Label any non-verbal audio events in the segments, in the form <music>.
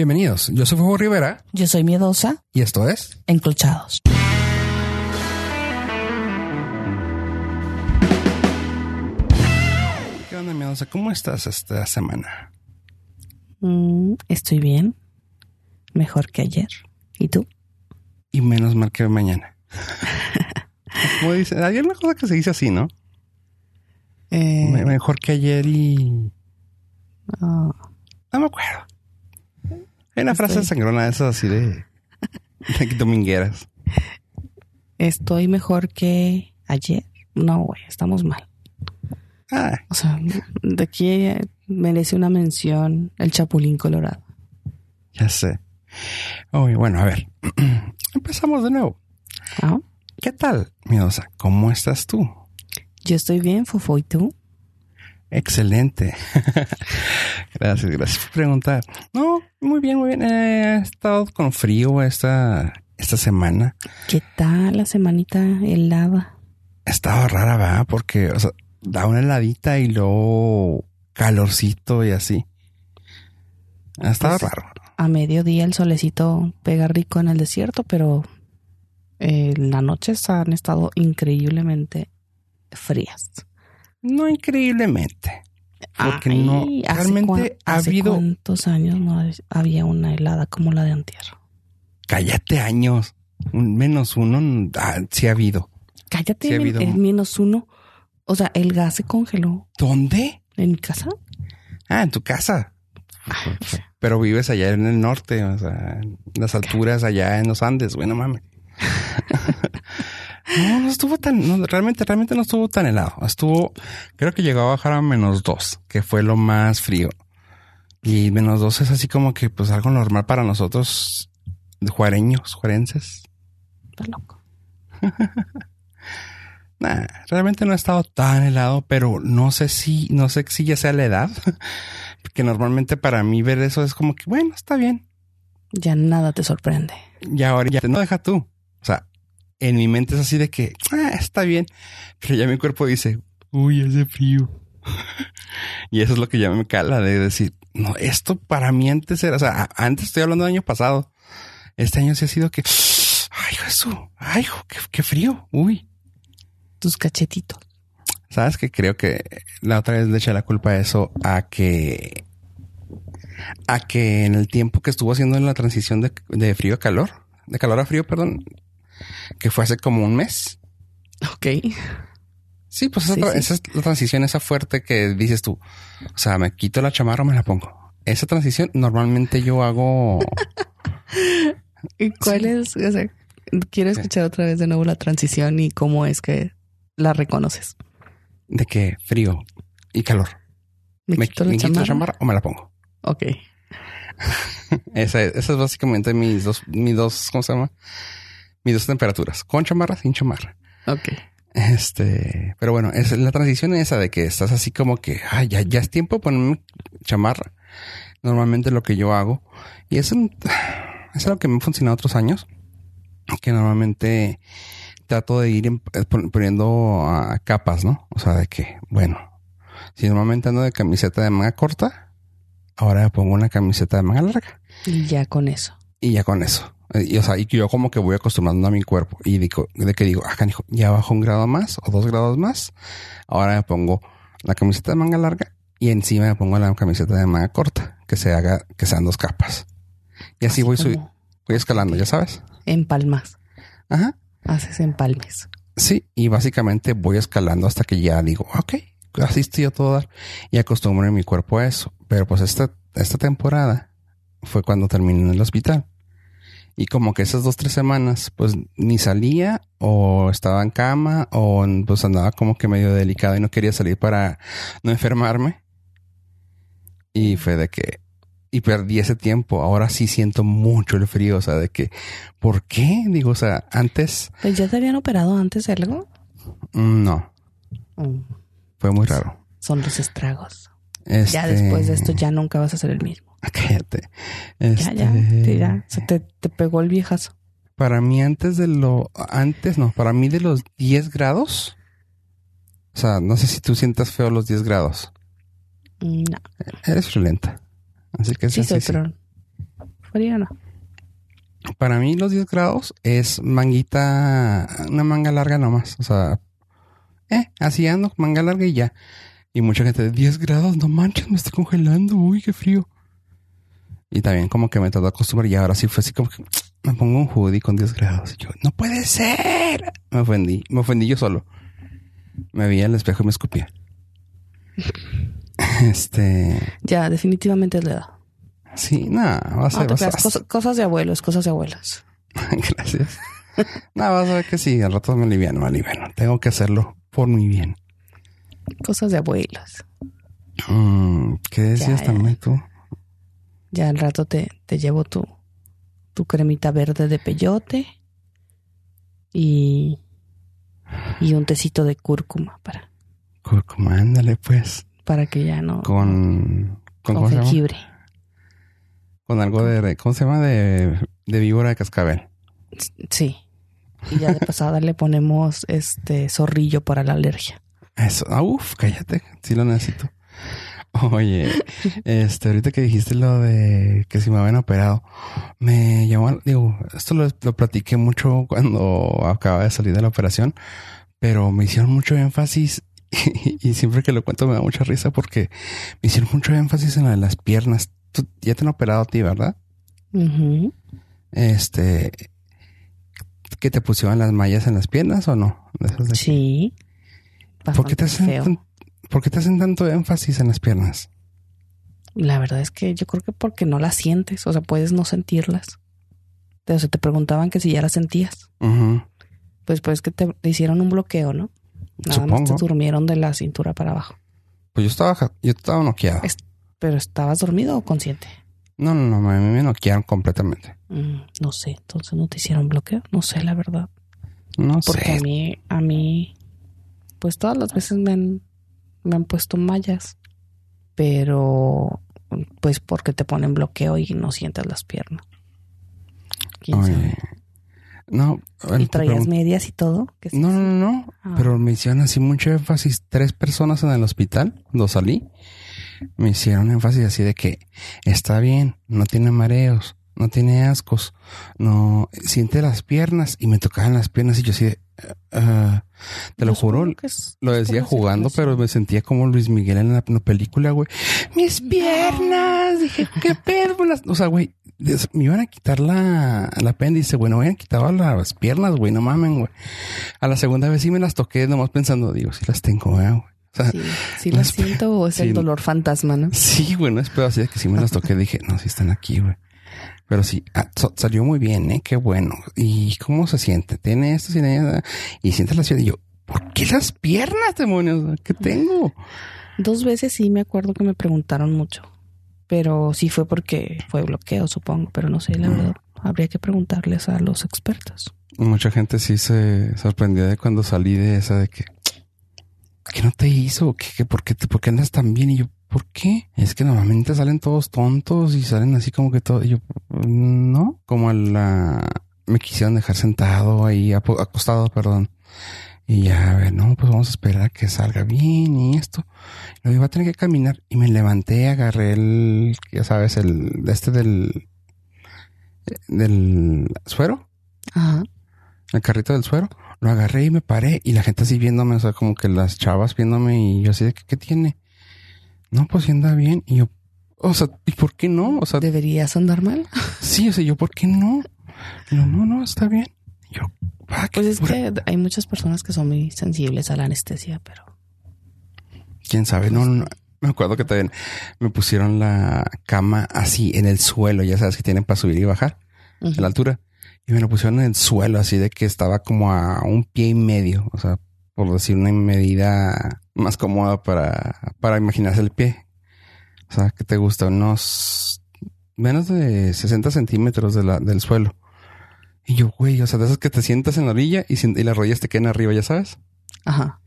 Bienvenidos, yo soy Fuego Rivera Yo soy miedosa, y esto es enclochados. ¿Qué onda, miedosa? ¿Cómo estás esta semana? Mm, estoy bien. Mejor que ayer. ¿Y tú? Y menos mal que mañana. <laughs> Como dice, hay una cosa que se dice así, ¿no? Eh, Me- Mejor que ayer y... oh, No me acuerdo. Hay una frase Estoy- sangrona de esas así de... de domingueras. estoy mejor que ayer. No, güey, estamos mal. Ah, O sea, de aquí merece una mención el Chapulín Colorado. ya sé. Uy, bueno, a ver. <clears throat> Empezamos de nuevo. ¿Ah? ¿Qué tal, miedosa? ¿Cómo estás tú? Yo estoy bien, Fofo, ¿y tú? Excelente. <laughs> gracias, gracias por preguntar. No, muy bien, muy bien. Eh, he estado con frío esta, esta semana. ¿Qué tal la semanita helada? Ha estado rara, ¿verdad? Porque, o sea, da una heladita y luego calorcito y así. Ha estado Pues, raro. A mediodía el solecito pega rico en el desierto, pero eh, las noches han estado increíblemente frías. No increíblemente. Porque no, Ay, ¿hace realmente ha hace habido, ¿Cuántos años no había una helada como la de antier? cállate años, un menos uno, ah, sí ha habido. Cállate, Sí ha men- habido. el menos uno. O sea, el gas se congeló ¿Dónde? en mi casa. Ah, en tu casa. Pero vives allá en el norte, o sea, en las alturas allá en los Andes, güey, no mames. <laughs> no, no estuvo tan, no, realmente, realmente no estuvo tan helado. Estuvo, creo que llegó a bajar a menos dos, que fue lo más frío. Y menos dos es así como que, pues, algo normal para nosotros, juareños, juarenses. Está loco. <laughs> Nah, realmente no ha estado tan helado, pero no sé si, no sé si ya sea la edad. <laughs> Porque normalmente para mí ver eso es como que, bueno, está bien. Ya nada te sorprende. Y ahora ya no deja tú. O sea, en mi mente es así de que "Ah, está bien, pero ya mi cuerpo dice, uy, hace frío. <laughs> y eso es lo que ya me cala de decir, no, esto para mí antes era, o sea, antes estoy hablando del año pasado. Este año sí ha sido que, ay, Jesús, ay, qué frío, uy. Tus cachetitos. Sabes que creo que la otra vez le eché la culpa a eso a que a que en el tiempo que estuvo haciendo en la transición de, de frío a calor, de calor a frío, perdón, que fue hace como un mes. Ok. Sí, pues esa, Sí, tra- sí. esa es la transición esa fuerte que dices tú. O sea, me quito la chamarra o me la pongo. Esa transición normalmente yo hago <laughs> ¿Y cuál es? O sea, quiero escuchar otra vez de nuevo la transición y cómo es que la reconoces. de que frío y calor. Me, Me, quito la me quito la chamarra. chamarra o me la pongo. Ok. <laughs> Esa, esa es básicamente mis dos, mis dos, ¿cómo se llama? Mis dos temperaturas, con chamarra, sin chamarra. Ok. Este, pero bueno, es la transición esa de que estás así como que, ay, ya, ya es tiempo de ponerme chamarra. Normalmente lo que yo hago, y es, un- es algo que me ha funcionado otros años, que normalmente trato de ir eh, pon- poniendo ah, capas, ¿no? O sea, de que, bueno, si normalmente ando de camiseta de manga corta, ahora pongo una camiseta de manga larga. Y ya con eso. Y ya con eso. Eh, Y, o sea, y que yo como que voy acostumbrando a mi cuerpo. Y digo, de que digo, ah, canijo, ya bajo un grado más o dos grados más. Ahora me pongo la camiseta de manga larga y encima me pongo la camiseta de manga corta, que se haga, que sean dos capas. Y así, voy, sub- como voy escalando, ya sabes. Empalmas. Ajá. Haces empalmes. Sí. Y básicamente voy escalando hasta que ya digo, ok, así estoy a todo dar. Y acostumbro mi cuerpo a eso. Pero pues esta, esta temporada fue cuando terminé en el hospital. Y como que esas dos, tres semanas, pues ni salía o estaba en cama o pues andaba como que medio delicado y no quería salir para no enfermarme. Y fue de que, y perdí ese tiempo. Ahora sí siento mucho el frío. O sea, de que, ¿por qué? Digo, o sea, antes, Pues ya te habían operado antes algo. mm, no, Mm, fue muy raro. Son los estragos. Este... Ya después de esto ya nunca vas a ser el mismo. <laughs> Cállate. Este, ya, ya. Se te, te pegó el viejazo. Para mí antes de lo... Antes no, para mí de los 10 grados. O sea, no sé si tú sientas feo los 10 grados. No, Eres violenta. Así que sí sí, soy, sí. pero frío, no. Para mí los 10 grados es manguita, una manga larga nomás. O sea, eh, así ando, manga larga y ya. Y mucha gente de 10 grados, no manches, me estoy congelando, uy, qué frío. Y también como que me trató de acostumbrar y ahora sí fue así como que me pongo un hoodie con 10 grados. Y yo, no puede ser. Me ofendí, me ofendí yo solo. Me vi al espejo y me escupía. <laughs> este. Ya, definitivamente es la edad. Sí, nada. No vas a- cosas, de abuelos, cosas de abuelas. <laughs> Gracias. No, vas a ver que sí, al rato me aliviano, me aliviano. Tengo que hacerlo por mi bien. Cosas de abuelas. Mm, ¿Qué decías ya. también tú? Ya al rato te, te llevo tu, tu cremita verde de peyote y, y un tecito de cúrcuma para, Cúrcuma, ándale pues. para que ya no... Con, con, con jengibre. Con algo de, ¿cómo se llama? De, de víbora de cascabel. Sí. Y ya de pasada le ponemos este zorrillo para la alergia. Eso, ah, uf, cállate, sí lo necesito. Oye, este, ahorita que dijiste lo de que si me habían operado, me llamó, digo, esto lo, lo platiqué mucho cuando acaba de salir de la operación, pero me hicieron mucho énfasis <laughs> y, siempre que lo cuento me da mucha risa porque me hicieron mucho énfasis en la de las piernas. Tú ya te han operado a ti, ¿verdad? Ujú. Este, que te pusieron las mallas en las piernas o no? Sí. ¿Por qué, te hacen, ¿Por qué te hacen tanto énfasis en las piernas? La verdad es que yo creo que porque no las sientes, o sea, puedes no sentirlas. O sea, te preguntaban que si ya las sentías. Pues pues que te, hicieron un bloqueo, ¿no? Nada más te durmieron de la cintura para abajo. Pues yo estaba, yo estaba noqueado. Es- ¿Pero estabas dormido o consciente? No, no, no, a mí me noquearon completamente. Mm, no sé, entonces no te hicieron bloqueo. No sé, la verdad. No Porque sé. a mí, a mí, pues todas las veces me han, me han puesto mallas. Pero, pues porque te ponen bloqueo y no sientes las piernas. ¿Quién Oye, sabe? No, bueno, ¿Y traías medias y todo? ¿Qué no, no, no, no. Ah. Pero me hicieron así mucho énfasis. Tres personas en el hospital, cuando salí, me hicieron énfasis así de que está bien, no tiene mareos, no tiene ascos, no siente las piernas y me tocaban las piernas y yo así de, ah, te lo juro, es- Lo es decía la jugando, pero me sentía como Luis Miguel en la, la película, güey. Mis piernas. Dije, ¿qué pedo? con las-?" O sea, güey, me iban a quitar la, el apéndice, güey. No me habían quitado las piernas, güey. No mamen, güey. A la segunda vez sí me las toqué, nomás pensando, digo, sí las tengo, güey. O sea, Sí, sí la las- siento o es sí. el dolor fantasma, ¿no? sí, güey, no es pedo así de que sí me las toqué. Dije, no, sí están aquí, güey. Pero sí, ah, salió muy bien, ¿eh? Qué bueno. ¿Y cómo se siente? Tiene esto, tiene? Y siente las piernas. Y yo, ¿por qué las piernas, demonios? ¿Qué tengo? Dos veces sí me acuerdo que me preguntaron mucho. Pero sí fue porque fue bloqueo, supongo. Pero no sé, la verdad. Habría que preguntarles a los expertos. Mucha gente sí se sorprendió de cuando salí de esa de que ¿qué no te hizo? ¿Qué, qué- por, qué por qué andas tan bien? Y yo, ¿por qué? Es que normalmente salen todos tontos y salen así como que todo. Y yo, no, como la me quisieron dejar sentado ahí, acostado, perdón. Y ya, a ver, no, pues vamos a esperar a que salga bien y esto. Lo iba a tener que caminar y me levanté, agarré el, ya sabes, el, este del, del suero Ajá. el carrito del suero, lo agarré y me paré y la gente así viéndome, o sea, como que las chavas viéndome y yo así de que, ¿qué tiene? No, pues sí anda bien. Y yo, o sea, ¿y por qué no? O sea, ¿Deberías andar mal? sí, o sea, yo, ¿por qué no? No, no, no, está bien. Yo, ah, Pues es pura- que hay muchas personas que son muy sensibles a la anestesia, pero quién sabe, no, no, no. Me acuerdo que también me pusieron la cama así en el suelo, ya sabes que tienen para subir y bajar. En la altura. Y me lo pusieron en el suelo, así de que estaba como a un pie y medio. O sea, por decir una medida más cómoda para, para imaginarse el pie. O sea, que te gusta unos menos de 60 centímetros de la, del suelo. Y yo, güey, o sea, de esas que te sientas en la orilla y, sin- y las rodillas te quedan arriba, ya sabes. Ajá.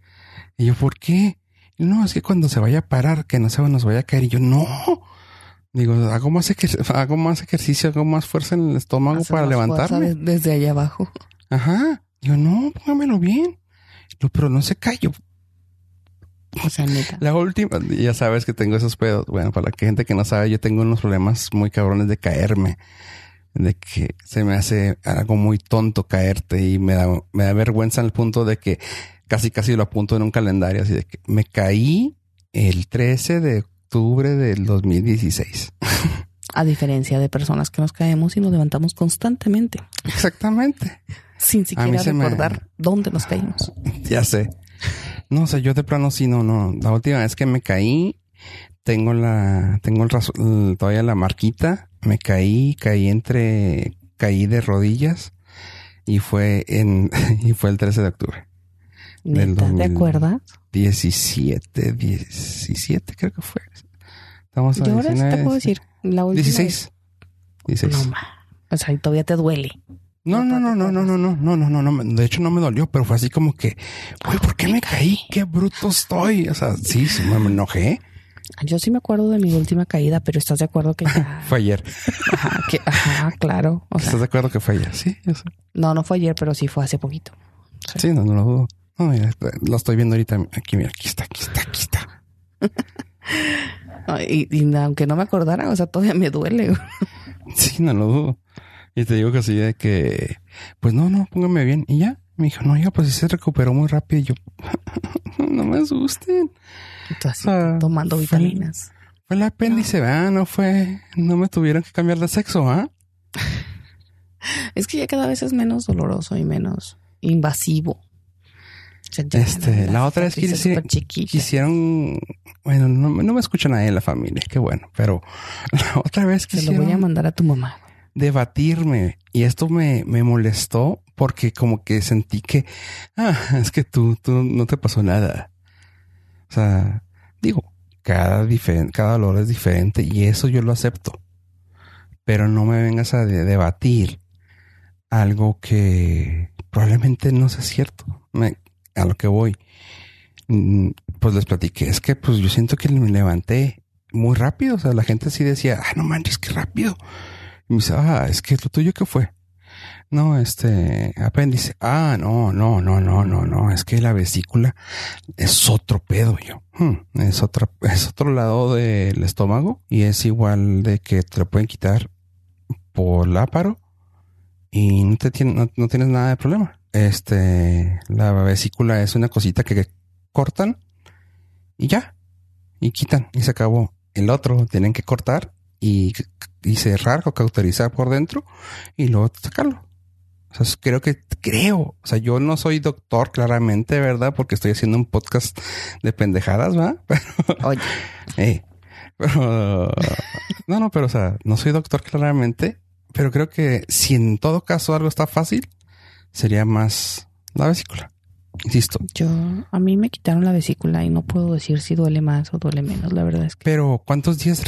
Y yo, ¿por qué? No, es que cuando se vaya a parar, que no se nos vaya a caer. Y yo, no. Digo, hago más, hago más ejercicio, hago más fuerza en el estómago para levantarme. de- desde allá abajo. Ajá. Digo, no, póngamelo bien. Digo, pero no se cayó. O sea, neta. La última, ya sabes que tengo esos pedos. Bueno, para la gente que no sabe, yo tengo unos problemas muy cabrones de caerme. de que se me hace algo muy tonto caerte y me da, me da vergüenza al punto de que casi casi lo apunto en un calendario así de que me caí el 13 de octubre del 2016. <laughs> A diferencia de personas que nos caemos y nos levantamos constantemente. Exactamente. Sin siquiera recordar dónde nos caímos. <laughs> Ya sé. No, o sea, yo de plano sí, no, no. La última vez que me caí, tengo la, tengo el, todavía la marquita. Me caí, caí entre, caí de rodillas y fue en, <laughs> y fue el 13 de octubre. ¿Neta, ¿Te acuerdas? 17, 17 creo que fue. Estamos a Yo ahora te puedo decir, la última 16. 16. No, o sea, y todavía te duele. No, no, no, no, no, no, no, no, no, no, no. De hecho, no me dolió, pero fue así como que, güey, ¿por qué me caí? Qué bruto estoy. O sea, sí, sí, me enojé. Yo sí me acuerdo de mi última caída, pero ¿estás de acuerdo que <laughs> fue ayer? Ajá, que, ajá claro. ¿Estás de acuerdo que fue ayer? Sí, sé. No, no fue ayer, pero sí fue hace poquito. Sí, no, no lo dudo. No, mira, lo estoy viendo ahorita. Aquí, mira, aquí está, aquí está, aquí está. <laughs> y, aunque no me acordara, o sea, todavía me duele. sí, no lo dudo. Y te digo que así de que, pues no, no, póngame bien. Y ya, me dijo, no, ya, pues sí se recuperó muy rápido. Y yo, <laughs> no me asusten. tomando vitaminas. Fue, el apéndice, ah. no fue, no me tuvieron que cambiar de sexo, ¿ah? <laughs> es que ya cada vez es menos doloroso y menos invasivo. este, la, otra vez que quisieron, bueno, no, me escuchan ahí en la familia, qué bueno, pero <laughs> la otra vez que Se lo voy a mandar a tu mamá. Debatirme y esto me, me molestó porque como que sentí que, ah, es que tú, tú no te pasó nada. O sea, digo, cada, cada dolor es diferente y eso yo lo acepto. Pero no me vengas a debatir algo que probablemente no sea cierto. A lo que voy, mm, pues les platiqué, es que pues yo siento que me levanté muy rápido. O sea, la gente sí decía, ah, no manches, qué rápido. Y me dice, ah, es que lo tuyo qué fue. No, este apéndice. Ah, no, no, no, no, no, no. Es que la vesícula es otro pedo, yo. Hmm, es otro, es otro lado del estómago y es igual de que te lo pueden quitar por láparo y no te tiene, no, tienes nada de problema. Este, la vesícula es una cosita que cortan y ya, y quitan y se acabó. El otro tienen que cortar y, y cerrar o cauterizar por dentro y luego sacarlo. O sea, creo que, creo, o sea, yo no soy doctor claramente, ¿verdad? Porque estoy haciendo un podcast de pendejadas, ¿va? <laughs> Pero, Oye. Eh, pero, no, no, pero, o sea, no soy doctor claramente, pero creo que si en todo caso algo está fácil, sería más la vesícula. Insisto. Yo, a mí me quitaron la vesícula y no puedo decir si duele más o duele menos, la verdad es que. Pero, ¿cuántos días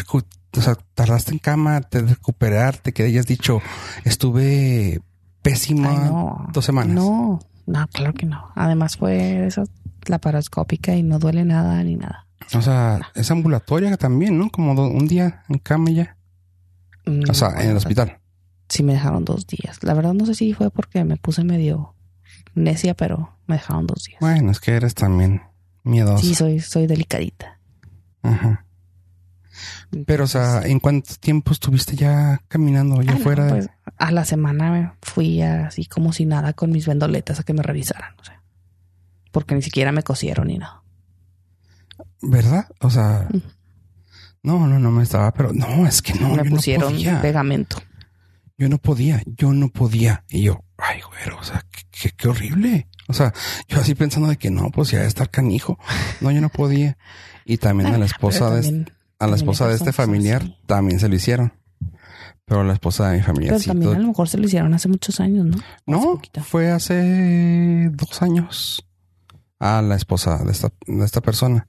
o sea, tardaste en cama, te recuperarte, que hayas dicho, estuve pésima dos semanas. No, no, claro que no. Además fue esa laparoscópica y no duele nada ni nada. O sea, es ambulatoria también, ¿no? Como un día en cama ya. Mm, o sea, en el hospital. Sí, me dejaron dos días. La verdad no sé si fue porque me puse medio necia, pero me dejaron dos días. Bueno, es que eres también miedosa. Sí, soy, soy delicadita. Ajá. Pero, o sea, ¿en cuánto tiempo estuviste ya caminando allá afuera? Pues, a la semana fui así como si nada con mis vendoletas a que me revisaran, o sea, porque ni siquiera me cosieron ni nada. ¿Verdad? O sea, no, no, no me estaba, pero no, es que no. Me pusieron pegamento. Yo no podía, yo no podía. Y yo, ay, güero, o sea, qué, qué, horrible. O sea, yo así pensando de que no, pues ya de estar canijo. No, yo no podía. Y también a la esposa de a la esposa de este familiar también se lo hicieron. Pero la esposa de mi familia Pero también a lo mejor se lo hicieron hace muchos años, ¿no? No, fue hace dos años a la esposa de esta, de esta persona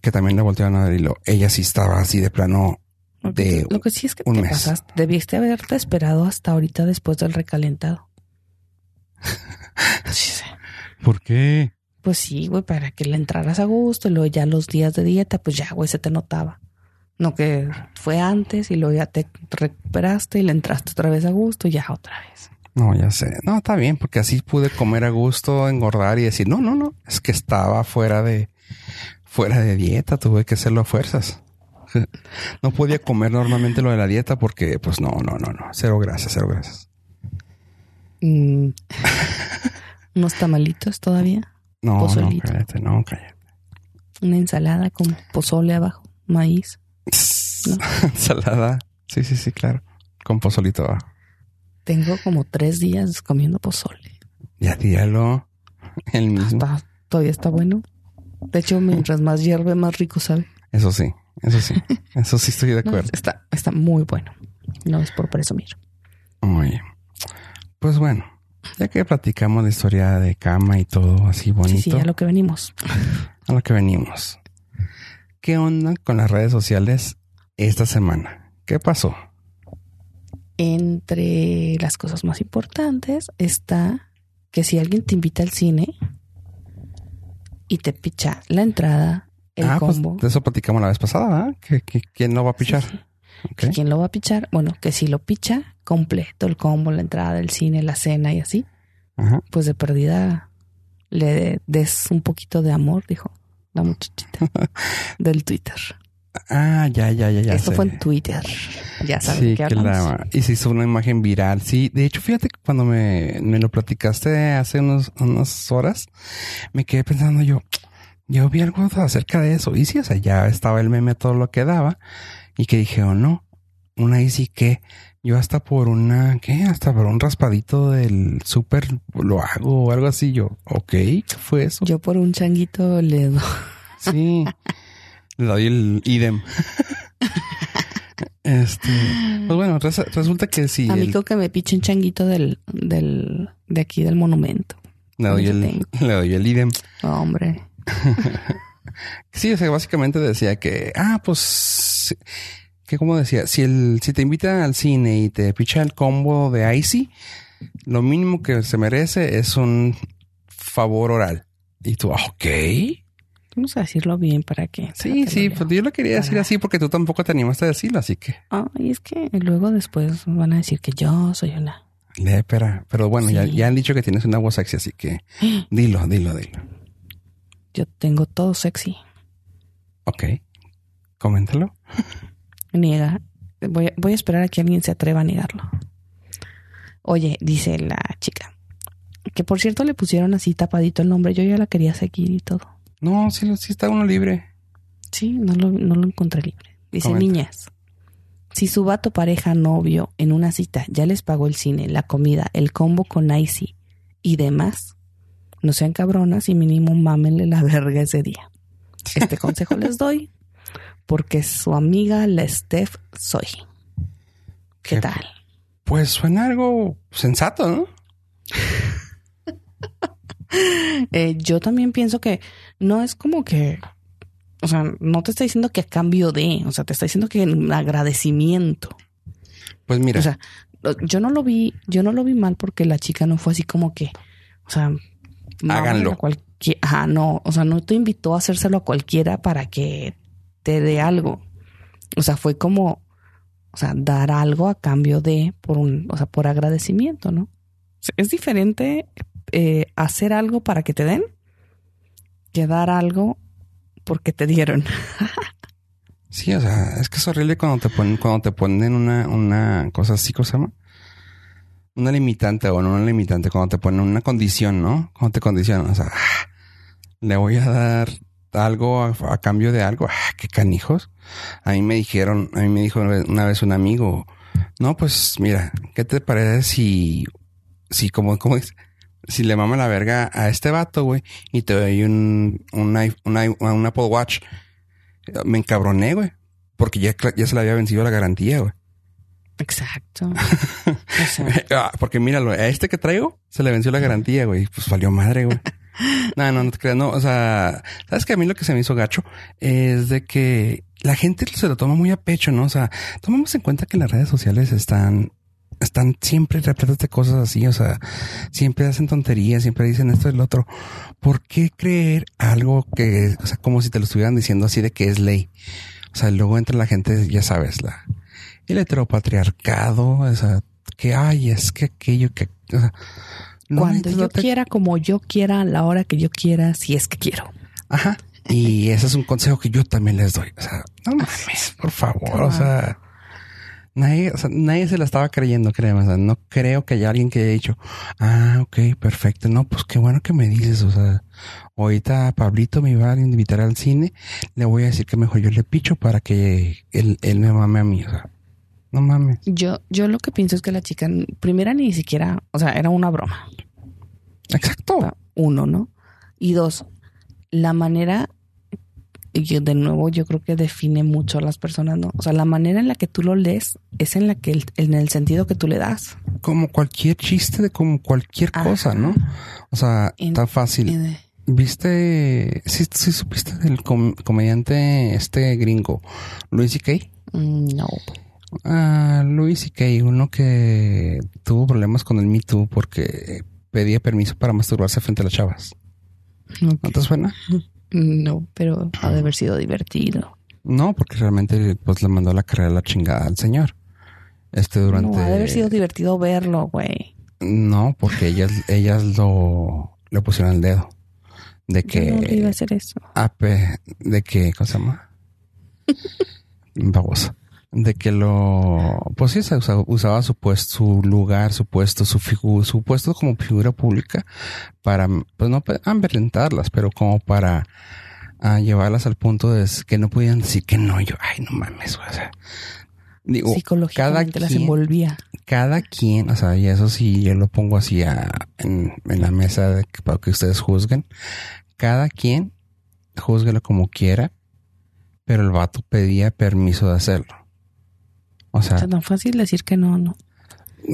que también le voltearon a ver y lo, ella sí estaba así de plano de Lo que sí es que te pasaste, debiste haberte esperado hasta ahorita después del recalentado. <laughs> ¿Por qué? Pues sí, güey, para que le entraras a gusto y luego ya los días de dieta, pues ya, güey, se te notaba. No que fue antes y luego ya te recuperaste y le entraste otra vez a gusto y ya otra vez. No, ya sé. No, está bien, porque así pude comer a gusto, engordar y decir, no, no, no, es que estaba fuera de, fuera de dieta, tuve que hacerlo a fuerzas. <laughs> no podía comer normalmente lo de la dieta porque, pues no, no, no, no. Cero gracias, cero gracias. Mm. <laughs> Unos tamalitos todavía. No, no, Pozolito. cállate, no, cállate. Una ensalada con pozole abajo, maíz. No. <laughs> Ensalada. Sí, sí, sí, claro. Con pozolito abajo. Tengo como tres días comiendo pozole. Ya dígalo. <laughs> El mismo. Está- todavía está bueno. De hecho, mientras más hierve, más rico sabe. Eso sí, eso sí. Eso sí estoy de No, acuerdo. está, está muy bueno. No es por presumir. Muy bien. Pues bueno, ya que platicamos la historia de cama y todo así bonito, Sí, sí, a lo que venimos. <laughs> a lo que venimos. ¿Qué onda con las redes sociales esta semana? ¿Qué pasó? Entre las cosas más importantes está que si alguien te invita al cine y te picha la entrada, el ah, combo, pues de eso platicamos la vez pasada, ¿verdad? ¿Que, que- quién no va a pichar? Sí, sí. ¿quién lo va a pichar? Bueno, que si lo picha completo, el combo, la entrada del cine, la cena y así, Ajá. pues de perdida le des un poquito de amor, dijo la muchachita <laughs> del Twitter. Ah, ya, ya, ya, ya. Esto sé. fue en Twitter. Ya sabes Sí, que la, y se hizo una imagen viral. Sí, de hecho, fíjate que cuando me, me lo platicaste hace unos, unas horas, me quedé pensando yo, yo vi algo acerca de eso. Y sí, o sea, ya estaba el meme todo lo que daba. Y que dije, oh no, una Easy que yo hasta por una, ¿qué? Hasta por un raspadito del súper lo hago o algo así. Yo, ok, ¿qué fue eso? Yo por un changuito le doy. Sí. Le doy el idem. este, pues bueno, res- resulta que sí. el- Amigo que me piche un changuito del, del, de aquí del monumento. le doy el, <laughs> le doy el idem. Hombre. <laughs> Sí, o sea, básicamente decía que, ah, pues, que como decía, si el, si te invitan al cine y te picha el combo de Icy, lo mínimo que se merece es un favor oral. Y tú, ah, ok. Vamos a decirlo bien para que. Sí, sí, pues yo lo quería decir así porque tú tampoco te animaste a decirlo, así que Ay, es que luego después van a decir que yo soy una. lépera. Pero bueno, ya, ya han dicho que tienes una voz sexy, así que <gasps> dilo, dilo, dilo. Yo tengo todo sexy. Ok. Coméntalo. <laughs> Niega. Voy, a- voy a esperar a que alguien se atreva a negarlo. Oye, dice la chica. Que por cierto le pusieron así tapadito el nombre. Yo ya la quería seguir y todo. No, sí, sí está uno libre. Sí, no lo, no lo encontré libre. Dice, Comenta. niñas, si su vato, pareja, novio, en una cita ya les pagó el cine, la comida, el combo con Icy y demás, no sean cabronas y mínimo mámenle la <laughs> verga ese día. Este consejo les doy porque su amiga la Steph soy. ¿Qué Qué- tal? Pues suena algo sensato, ¿no? <laughs> Eh, yo también pienso que no es como que, o sea, no te está diciendo que a cambio de, o sea, te está diciendo que en agradecimiento. Pues mira, O sea, yo no lo vi, yo no lo vi mal porque la chica no fue así como que, o sea, Háganlo. ajá, no, o sea, no te invitó a hacérselo a cualquiera para que te dé algo. O sea, fue como, o sea, dar algo a cambio de, por un, o sea, por agradecimiento, ¿no? Es diferente eh, hacer algo para que te den que dar algo porque te dieron. <laughs> sí, o sea, es que es horrible cuando te ponen, cuando te ponen una, una cosa así, ¿cómo se llama? Una limitante o no una limitante, cuando te ponen una condición, ¿no? Cuando te condicionan, o sea, le voy a dar algo a, a cambio de algo, ah, qué canijos. A mí me dijeron, a mí me dijo una vez- un amigo, no, pues mira, ¿qué te parece si, si como, como dice, si le mama la verga a este vato, güey, y te doy un, un, un, un Apple Watch? Me encabroné, güey, porque ya, ya se le había vencido la garantía, güey. <laughs> Exacto. Ah, porque míralo, a este que traigo se le venció la garantía, güey. Pues valió madre, güey. <laughs> No, no, no te creas. No, o sea, sabes que a mí lo que se me hizo gacho es de que la gente se lo toma muy a pecho, ¿no? O sea, tomemos en cuenta que las redes sociales están, están siempre repletas de cosas así. O sea, siempre hacen tonterías, siempre dicen esto y lo otro. ¿Por qué creer algo que, o sea, como si te lo estuvieran diciendo así de que es ley? O sea, luego entra la gente, ya sabes, la, el heteropatriarcado, o sea, que ay, es que aquello que, o sea, no cuando yo darte- quiera, como yo quiera, a la hora que yo quiera, si es que quiero. Ajá. Y ese es un consejo que yo también les doy. O sea, no mames, por favor. O sea, nadie, o sea, nadie se la estaba creyendo, créeme. O sea, no creo que haya alguien que haya dicho, ah, ok, perfecto. No, pues qué bueno que me dices. O sea, ahorita Pablito me iba a invitar al cine. Le voy a decir que mejor yo le picho para que él, él me mame a mí. O sea, no mames. Yo, yo lo que pienso es que la chica, primera ni siquiera, o sea, era una broma. Exacto. Uno, ¿no? Y dos, la manera, y yo de nuevo yo creo que define mucho a las personas, ¿no? O sea, la manera en la que tú lo lees es en la que, el- en el sentido que tú le das. Como cualquier chiste de como cualquier Ajá. cosa, ¿no? O sea, En- tan fácil. ¿Viste? Sí, sí supiste del com- comediante este gringo, Louis C.K.? mm, no. Ah, Louis C.K., uno que tuvo problemas con el Me Too porque pedía permiso para masturbarse frente a las chavas. ¿No te suena? <laughs> No, pero ha de haber sido divertido. No, porque realmente pues le mandó la carrera a la chingada al señor. Este durante... No, ha de haber sido divertido verlo, güey. No, porque ellas, ellas lo le pusieron el dedo. De Yo no iba a que hacer eso. ape, de que, ¿cómo se llama? <laughs> Babosa. De que lo, pues sí, se usaba, usaba su puesto, su lugar, su puesto, su figura, su puesto como figura pública para, pues no ambientarlas, pero como para ah, llevarlas al punto de que no podían decir que no. Yo, ay, no mames, o sea, digo, las quien- envolvía. cada quien, o sea, y eso sí, yo lo pongo así a- en, en la mesa de que- para que ustedes juzguen. Cada quien juzguelo como quiera, pero el vato pedía permiso de hacerlo. O sea, sea, tan fácil decir que no, no.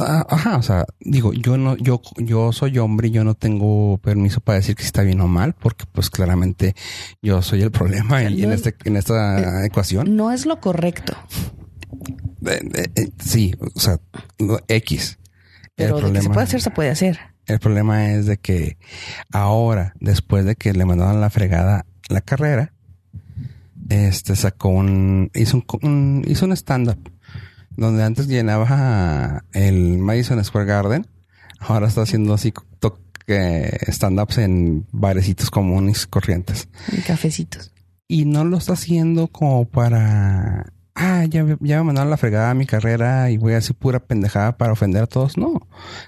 ah, ajá, o sea, digo, yo no, yo, yo soy hombre y yo no tengo permiso para decir que está bien o mal, porque pues claramente yo soy el problema en, este, en esta ecuación. No es lo correcto. Eh, eh, eh, sí, o sea, X. Pero de que se puede hacer, se puede hacer. El problema es de que ahora, después de que le mandaron la fregada la carrera, este sacó un, hizo un, un- hizo un stand-up donde antes llenaba el Madison Square Garden, ahora está haciendo así stand-ups en barecitos comunes corrientes. En cafecitos. Y no lo está haciendo como para, ah, ya, me- ya me mandaron la fregada a mi carrera y voy a hacer pura pendejada para ofender a todos. No,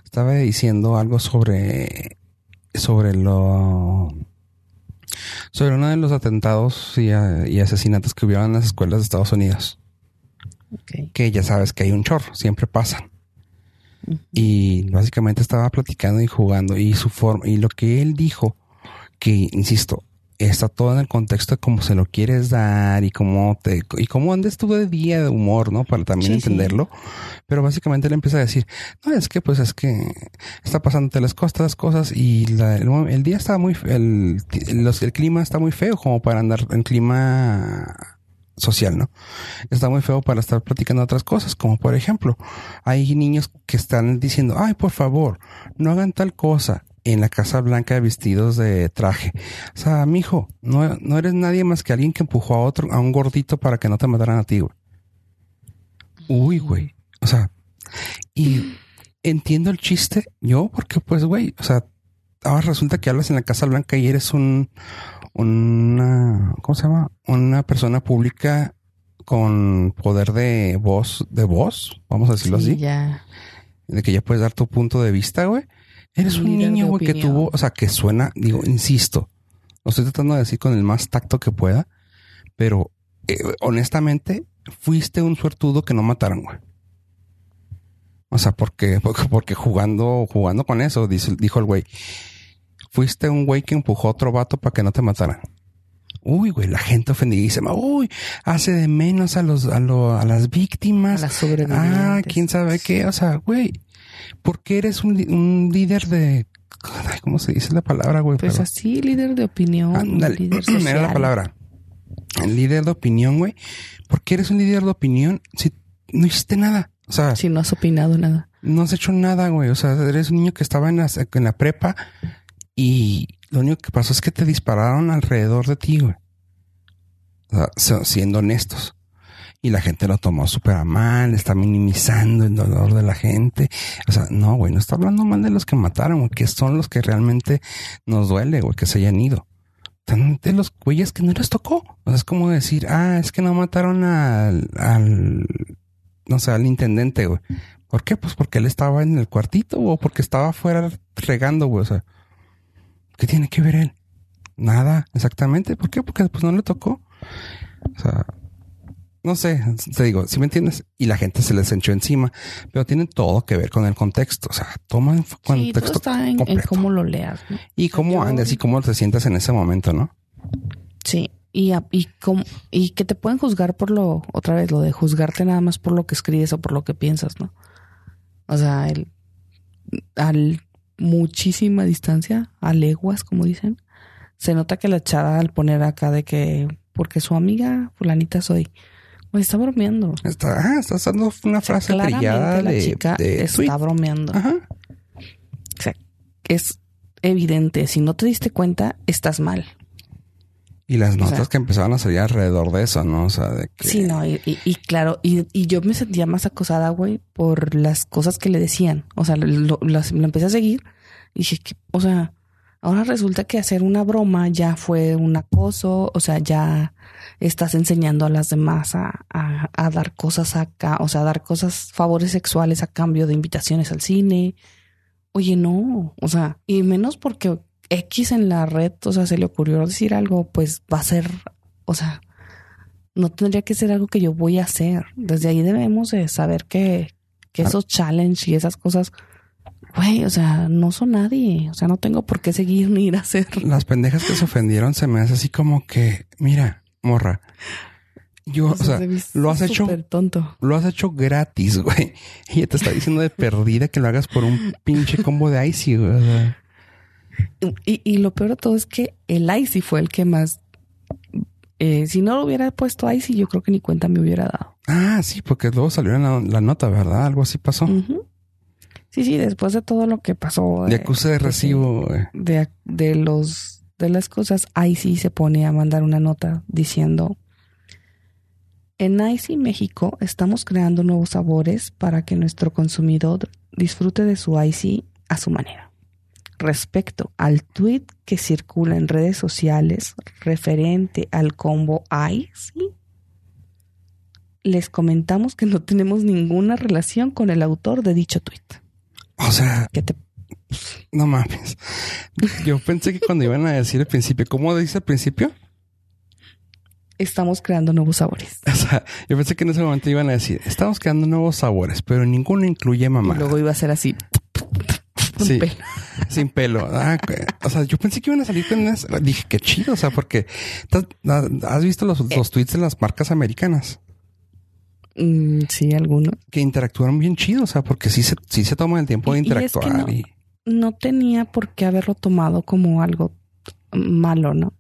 estaba diciendo algo sobre, sobre lo, sobre uno de los atentados y, y asesinatos que hubieron en las escuelas de Estados Unidos. Que ya sabes que hay un chorro, siempre pasan. Y básicamente estaba platicando y jugando y su forma y lo que él dijo, que insisto, está todo en el contexto de cómo se lo quieres dar y cómo te y cómo andes tú de día de humor, ¿no? Para también Sí, sí. entenderlo. Pero básicamente le empieza a decir, no, es que pues es que está pasándote las cosas, las cosas y la- el, día está muy, el, los- el clima está muy feo como para andar en clima social, ¿no? Está muy feo para estar platicando otras cosas, como por ejemplo, hay niños que están diciendo, ay, por favor, no hagan tal cosa en la Casa Blanca vestidos de traje. O sea, mijo, no, no eres nadie más que alguien que empujó a otro, a un gordito para que no te mataran a ti, güey. Uy, güey. O sea, y entiendo el chiste yo, porque pues, güey, o sea, ahora resulta que hablas en la Casa Blanca y eres un, una, ¿cómo se llama? Una persona pública con poder de voz, de voz, vamos a decirlo Sí, así, ya. de que ya puedes dar tu punto de vista, güey. Eres Un niño, güey, que tuvo, o sea, que suena, digo, insisto, lo estoy tratando de decir con el más tacto que pueda, pero eh, honestamente, fuiste un suertudo que no mataron, güey. O sea, porque, porque, <laughs> porque jugando, jugando con eso, dice, dijo el güey, fuiste un güey que empujó a otro vato para que no te mataran. Uy, güey, la gente ofendidísima. Uy, hace de menos a los, a, lo- a las A víctimas. las sobrevivientes. Ah, quién sabe qué. O sea, güey, ¿por qué eres un, un líder de. ay, ¿Cómo se dice la palabra, güey? Pues Pero- así, líder de opinión, Ándale, líder <clears throat> social. era la palabra. El líder de opinión, güey. ¿Por qué eres un líder de opinión si no hiciste nada? O sea, Si no has opinado nada. no has hecho nada, güey. O sea, eres un niño que estaba en la, en la prepa y lo único que pasó es que te dispararon alrededor de ti, güey. O sea, siendo honestos. Y la gente lo tomó súper a mal, está minimizando el dolor de la gente. O sea, no, güey, no está hablando mal de los que mataron, güey, que son los que realmente nos duele, güey, que se hayan ido. están de los güeyes que no les tocó. O sea, es como decir, ah, es que no mataron al, al no sé, al intendente, güey. ¿Por qué? Pues porque él estaba en el cuartito o porque estaba afuera regando, güey. O sea, ¿qué tiene que ver él? Nada, exactamente. ¿Por qué? Porque pues no le tocó. O sea, no sé, te digo, si me entiendes, y la gente se les echó encima, pero tiene todo que ver con el contexto. O sea, toma en contexto. Sí, está en, cómo lo leas. ¿no? Y cómo andes y cómo te sientas en ese momento, ¿no? Sí. Y, y, y que te pueden juzgar por lo, otra vez, lo de juzgarte nada más por lo que escribes o por lo que piensas, ¿no? O sea, el, al muchísima distancia, a leguas, como dicen, se nota que la chava al poner acá de que, porque su amiga fulanita soy, pues está bromeando. Está, ah, está usando una frase trillada la chica está bromeando. Ajá. O sea, es evidente. Si no te diste cuenta, estás mal. Y las notas que empezaban a salir alrededor de eso, ¿no? O sea, de que... Sí, no, y, y, claro, y, y, yo me sentía más acosada, güey, por las cosas que le decían. O sea, lo, lo, empecé a seguir y dije, que, o sea, ahora resulta que hacer una broma ya fue un acoso, o sea, ya estás enseñando a las demás a, a, a dar cosas acá, o sea, a dar cosas, favores sexuales a cambio de invitaciones al cine. Oye, no, o sea, y menos porque X en la red, o sea, se le ocurrió decir algo, pues va a ser, o sea, no tendría que ser algo que yo voy a hacer. Desde ahí debemos de saber que, que esos challenges y esas cosas, güey, o sea, no son nadie. O sea, no tengo por qué seguir ni ir a hacer. Las pendejas que se ofendieron se me hace así como que, mira, morra. Yo, o sea, lo has hecho. tonto. Lo has hecho gratis, <laughs> güey. Y te está diciendo de perdida que lo hagas por un pinche combo de Icy, güey. Y, y, lo peor de todo es que el Icy fue el que más. Eh, si no lo hubiera puesto Icy, yo creo que ni cuenta me hubiera dado. Ah, sí, porque luego salió en la, nota, ¿verdad? Algo así pasó. Sí, sí, después de todo lo que pasó. De acuse de recibo. De, de, los de las cosas, Icy se pone a mandar una nota diciendo. En Icy México estamos creando nuevos sabores para que nuestro consumidor disfrute de su Icy a su manera respecto al tweet que circula en redes sociales referente al combo ICE, les comentamos que no tenemos ninguna relación con el autor de dicho tweet. O sea, no mames. Yo pensé que cuando iban a decir al principio, ¿cómo dice al principio? Estamos creando nuevos sabores. O sea, yo pensé que en ese momento iban a decir, estamos creando nuevos sabores, pero ninguno incluye mamá. Y luego iba a ser así. Sí, sin pelo. Ah, o sea, yo pensé que iban a salir con unas. Dije, qué chido, o sea, porque has visto los, eh. los tweets de las marcas americanas. Mm, sí, algunos. Que interactúan bien chido, o sea, porque sí se, sí se toman el tiempo de interactuar. Y, no, tenía por qué haberlo tomado como algo malo, ¿no?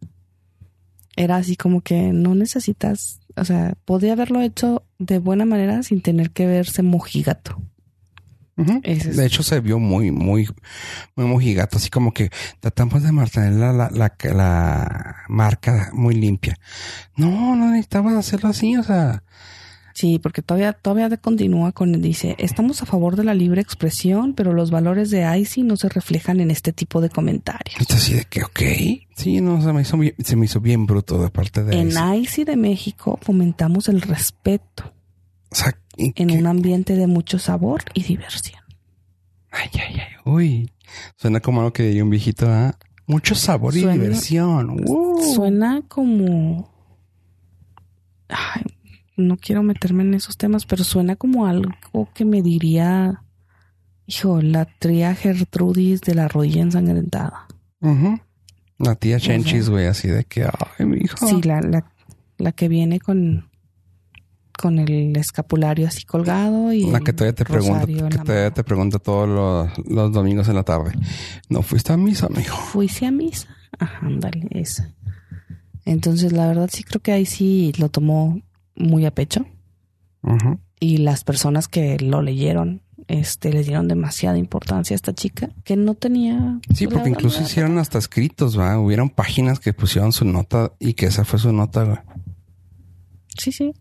Era así como que no necesitas, o sea, podía haberlo hecho de buena manera sin tener que verse mojigato. De hecho, se vio muy, muy, muy mojigato, así como que tratamos de mantener la, la, la, marca muy limpia. No, no necesitabas hacerlo así, o sea. Sí, porque todavía, todavía continúa con, dice, estamos a favor de la libre expresión, pero los valores de ICI no se reflejan en este tipo de comentarios. Entonces, de que, ok, sí, no, se me hizo bien, se me hizo bien bruto de parte de En ICI de México fomentamos el respeto. O en un ambiente de mucho sabor y diversión. Ay, ay, ay. Uy. Suena como algo que diría un viejito, ¿ah? Mucho sabor y diversión. Suena como. Ay, no quiero meterme en esos temas, pero suena como algo que me diría. Hijo, la tría Gertrudis de la rodilla ensangrentada. La tía Chenchis, güey, así de que, ay, mi hijo. Sí, la, la, la que viene con con el escapulario así colgado y la que todavía te pregunta que todavía te pregunta todos los, domingos en la tarde. No fuiste a misa mijo. Fuiste a misa. Ajá ándale esa. Entonces la verdad sí creo que ahí sí lo tomó muy a pecho. Y las personas que lo leyeron este le dieron demasiada importancia a esta chica que no tenía sí porque incluso hicieron hasta escritos va hubieron páginas que pusieron su nota y que esa fue su nota sí sí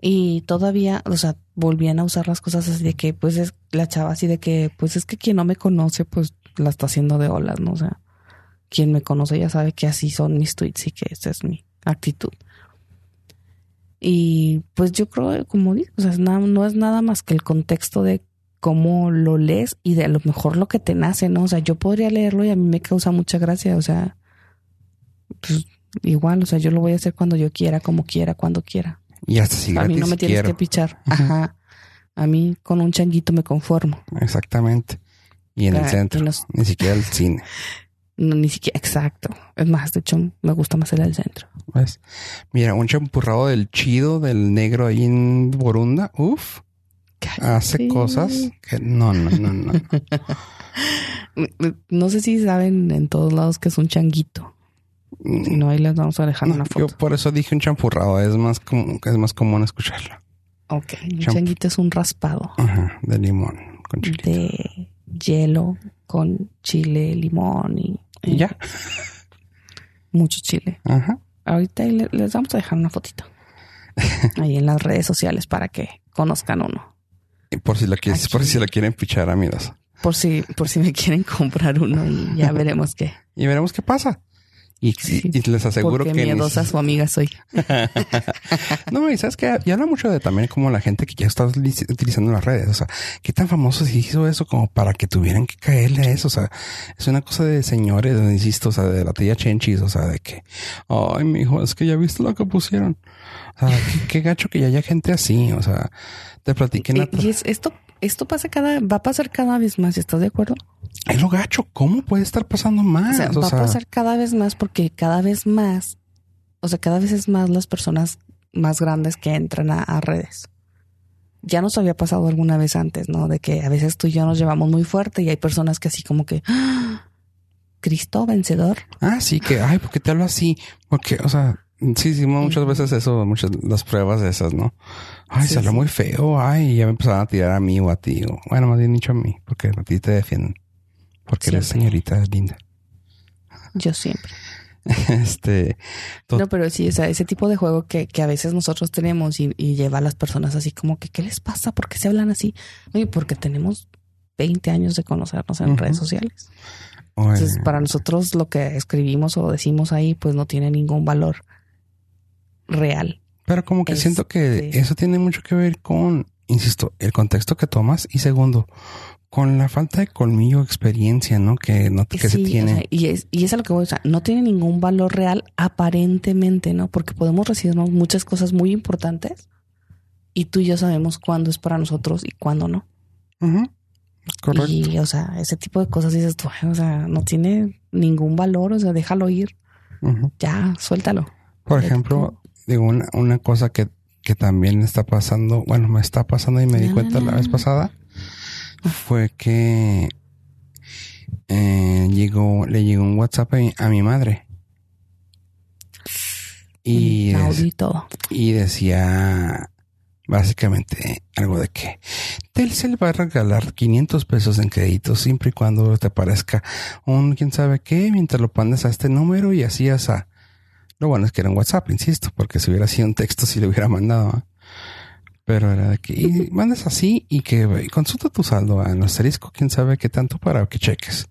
y todavía, o sea, volvían a usar las cosas así de que, pues es la chava así de que, pues es que quien no me conoce, pues la está haciendo de olas, ¿no? O sea, quien me conoce ya sabe que así son mis tweets y que esa es mi actitud. Y pues yo creo, como digo, o sea, no es nada más que el contexto de cómo lo lees y de a lo mejor lo que te nace, ¿no? O sea, yo podría leerlo y a mí me causa mucha gracia, o sea, pues igual, o sea, yo lo voy a hacer cuando yo quiera, como quiera, cuando quiera. Y hasta si A mí no me tienes que pichar. Ajá. A mí con un changuito me conformo. Exactamente. Y en el centro, ni siquiera el cine. <laughs> No, ni siquiera, exacto. Es más, de hecho, me gusta más el del centro. Mira, un champurrado del chido, del negro ahí en Borunda. Uf. Hace cosas que no, no, no, no. <laughs> no sé si saben en todos lados que es un changuito. Si no, ahí les vamos a dejar una foto. Yo por eso dije un champurrado. Es más, como, es más común escucharlo. Ok. Un changuito es un raspado. Ajá, de limón con chile. De hielo con chile, limón y... y ya. <laughs> Mucho chile. Ajá. Ahorita les vamos a dejar una fotito. <laughs> Ahí en las redes sociales para que conozcan uno. Y por si la quieres, por si la quieren pichar, amigos. Por si, por si me quieren <laughs> comprar uno y ya veremos qué. y veremos qué pasa. Y, les aseguro que. miedosa su amiga soy. <laughs> no, y sabes que ya habla mucho de también como la gente que ya está utilizando las redes. O sea, qué tan famoso se hizo eso como para que tuvieran que caerle a eso. O sea, es una cosa de señores, insisto, o sea, de la tía Chenchis, o sea, de que, ay, mi hijo, es que ya viste lo que pusieron. O sea, qué, gacho que ya haya gente así. O sea, te platiquen. Y, y esto, esto pasa cada, va a pasar cada vez más. ¿Estás de acuerdo? Es lo gacho. ¿Cómo puede estar pasando más? O sea, va a pasar cada vez más porque cada vez más, o sea, cada vez es más las personas más grandes que entran a, redes. Ya nos había pasado alguna vez antes, ¿no? De que a veces tú y yo nos llevamos muy fuerte y hay personas que así como que, ¡Ah! Cristo vencedor. Ah, sí, que, ay, ¿por qué te hablo así? Porque, o sea, sí, sí, muchas veces eso, muchas las pruebas de esas, ¿no? Ay, se salió muy feo, ay, ya me empezaron a tirar a mí o a ti, o, bueno, más bien dicho a mí, porque a ti te defienden. Porque eres señorita linda. Yo siempre. <laughs> este. No, pero sí, o sea, ese tipo de juego que, que a veces nosotros tenemos y, lleva a las personas así como que, ¿qué les pasa? ¿Por qué se hablan así? Oye, porque tenemos 20 años de conocernos en redes sociales. Entonces, para nosotros lo que escribimos o decimos ahí, pues no tiene ningún valor real. Pero como que siento que este eso tiene mucho que ver con, insisto, el contexto que tomas y segundo, con la falta de colmillo experiencia, ¿no? Que, no, que se tiene. y, es, y es a lo que voy, o sea, no tiene ningún valor real aparentemente, ¿no? Porque podemos recibirnos muchas cosas muy importantes y tú y yo sabemos cuándo es para nosotros y cuándo no. Correcto. Y, o sea, ese tipo de cosas dices tú, o sea, no tiene ningún valor, o sea, déjalo ir. Ya, suéltalo. Por ejemplo, digo, una, una cosa que, que también está pasando, bueno, me está pasando y me di cuenta la vez pasada fue que eh, llegó, le llegó un WhatsApp a mi, madre. Y, y decía básicamente algo de que Telcel va a regalar 500 pesos en crédito siempre y cuando te aparezca un quién sabe qué mientras lo pones a este número y así a Lo bueno es que era un WhatsApp, insisto, porque si hubiera sido un texto si lo hubiera mandado. Pero era de que y mandas así y que consulta tu saldo al asterisco, quién sabe qué tanto para que cheques.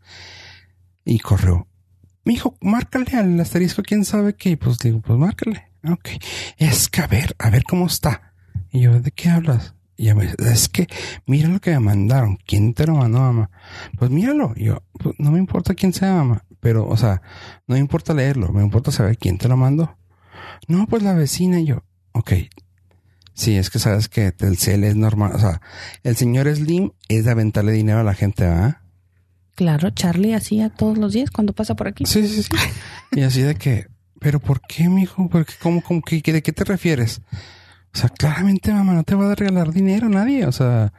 Y corrió. Mi hijo, márcale al asterisco, quién sabe qué. Pues digo, pues márcale. Ok. Es que a ver, a ver cómo está. Y yo, ¿de qué hablas? Y ella me dice, es que mira lo que me mandaron. ¿Quién te lo mandó, mamá? Pues míralo. Y yo, pues no me importa quién sea, mamá. Pero, o sea, no me importa leerlo. Me importa saber quién te lo mandó. No, pues la vecina. Y yo, ok, Sí, es que sabes que Telcel es normal. O sea, el señor Slim es de aventarle dinero a la gente, ¿ah? Claro, Charlie hacía todos los días cuando pasa por aquí. Sí, sí, sí. y así de que, ¿pero por qué, mijo? ¿Por qué, cómo, cómo, qué, ¿De qué te refieres? O sea, claramente, mamá, no te va a regalar dinero nadie. O sea,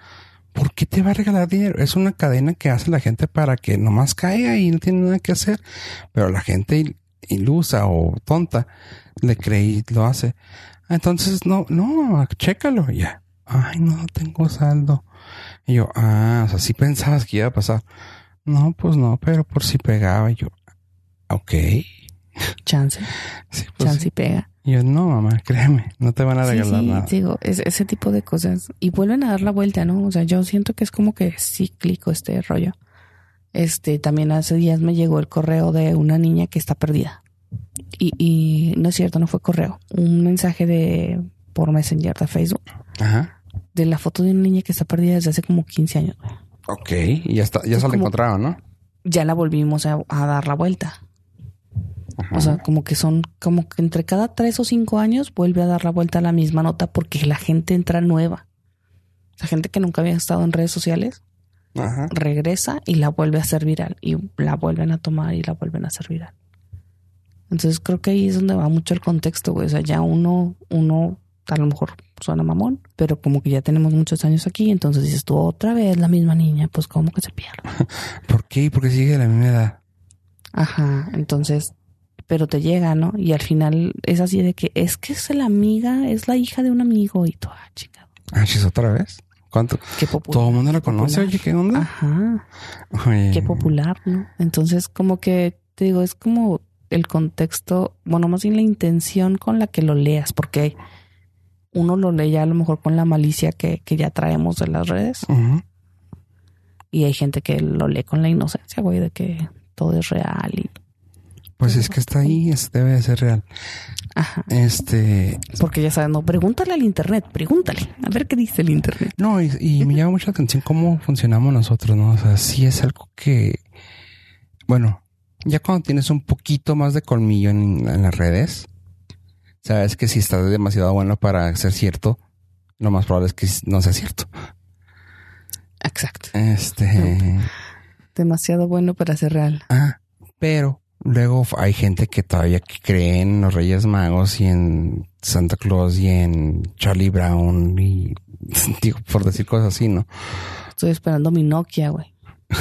¿por qué te va a regalar dinero? Es una cadena que hace la gente para que nomás caiga y no tiene nada que hacer. Pero la gente ilusa o tonta le cree y lo hace. Entonces, no, no, chécalo ya. Ay, no tengo saldo. Y yo, ah, o sea, sí pensabas que iba a pasar. No, pues no, pero por si pegaba. Y yo, ok. Chance. <laughs> Sí, pues Chance y pega. Y yo, no, mamá, <laughs> créeme, no te van a regalar sí, nada. Digo, ese tipo de cosas. Y vuelven a dar la vuelta, ¿no? O sea, yo siento que es como que cíclico este rollo. Este, también hace días me llegó el correo de una niña que está perdida. Y, y no es cierto, no fue correo. Un mensaje de por Messenger de Facebook. Ajá. De la foto de una niña que está perdida desde hace como 15 años. Ok. Y ya está, ya se la encontraron, ¿no? Ya la volvimos a, a dar la vuelta. Ajá. O sea, como que son, como que entre cada tres o cinco años vuelve a dar la vuelta a la misma nota porque la gente entra nueva. La gente que nunca había estado en redes sociales Ajá. regresa y la vuelve a hacer viral y la vuelven a tomar y la vuelven a hacer viral. Entonces creo que ahí es donde va mucho el contexto, güey. O sea, ya uno, uno a lo mejor suena mamón, pero como que ya tenemos muchos años aquí, entonces dices tú otra vez la misma niña, pues como que se pierde. <laughs> ¿Por qué? Porque sigue de la misma edad. Ajá, entonces, pero te llega, ¿no? Y al final es así de que es que es la amiga, es la hija de un amigo y tú, ah, chica, Ah, chis, otra vez. ¿Cuánto? qué popular. Todo el mundo la conoce, oye, ¿qué onda? Ajá. Oye. qué popular, ¿no? Entonces, como que te digo, es como el contexto, bueno, más bien la intención con la que lo leas, porque uno lo lee ya a lo mejor con la malicia que, que ya traemos de las redes, y hay gente que lo lee con la inocencia, güey, de que todo es real y, Pues es que está ahí, es- debe de ser real. ajá, Este, porque ya sabes, no, pregúntale al internet, pregúntale, a ver qué dice el internet. no, y, y me llama mucho la atención cómo funcionamos nosotros, ¿no? O sea, sí es algo que, bueno, ya cuando tienes un poquito más de colmillo en, en las redes, sabes que si estás demasiado bueno para ser cierto, lo más probable es que no sea cierto. Exacto. Este, Demasiado bueno para ser real. ah, pero luego hay gente que todavía cree en los Reyes Magos y en Santa Claus y en Charlie Brown y <laughs> digo, por decir cosas así, ¿no? Estoy esperando mi Nokia, güey. <laughs>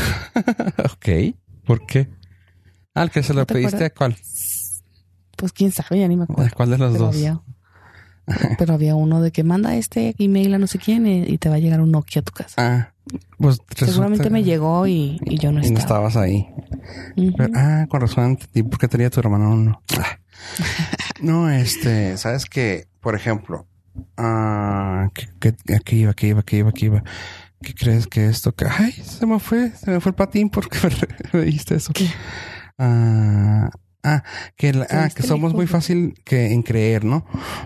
ok. ¿Por qué? Al que se lo ¿No te pediste a cuál? Pues quién sabe, ya ni me ¿A acuerdo. cuál de los pero dos? había, <laughs> pero había uno de que manda este email a no sé quién y, y te va a llegar un Nokia a tu casa. Ah, pues resulta- Seguramente me llegó y, y yo no Y no estaba. estabas ahí. Pero- ah, con razón, ¿y por qué tenía tu hermano uno? Ah. <laughs> No, este, sabes que, por ejemplo, ah, que, que- aquí iba, aquí iba, aquí iba, aquí iba. ¿Qué crees que esto? Que, ay, se me fue, se me fue el patín porque <laughs> me, dijiste eso. ¿Qué? Ah, ah, que, la- ah, que somos lejos, muy fácil que en creer, ¿no?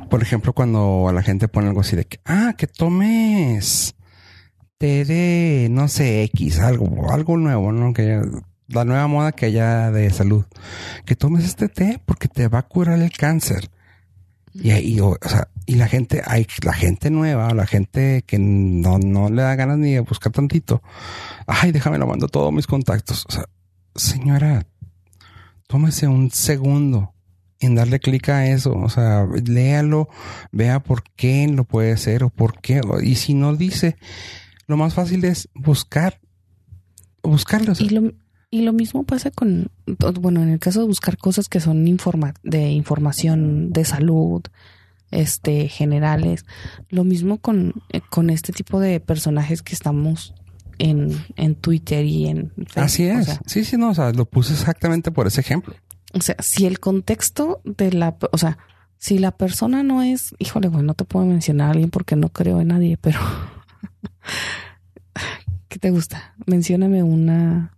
Por ejemplo, cuando a la gente pone algo así de que, ah, que tomes de, no sé, X, algo, algo nuevo, ¿no? Que la nueva moda que haya de salud. Que tomes este té porque te va a curar el cáncer. Y ahí, o, sea, y la gente, hay la gente nueva, la gente que no, no le da ganas ni de buscar tantito. Ay, déjame lo mando todos mis contactos. Señora, tómese un segundo en darle clic a eso. O sea, léalo, vea por qué lo puede hacer o por qué. Y si no dice, lo más fácil es buscar, buscarlo. o sea, Y lo, y lo mismo pasa con, bueno, en el caso de buscar cosas que son informa de información de salud, este, generales, lo mismo con, eh, con este tipo de personajes que estamos en, en Twitter y en Facebook. Así O es. sea, sí, sí, no, o sea, lo puse exactamente por ese ejemplo. O sea, si el contexto de la, o sea, si la persona no es, híjole, güey, no te puedo mencionar a alguien porque no creo en nadie, pero ¿qué te gusta? Mencióname una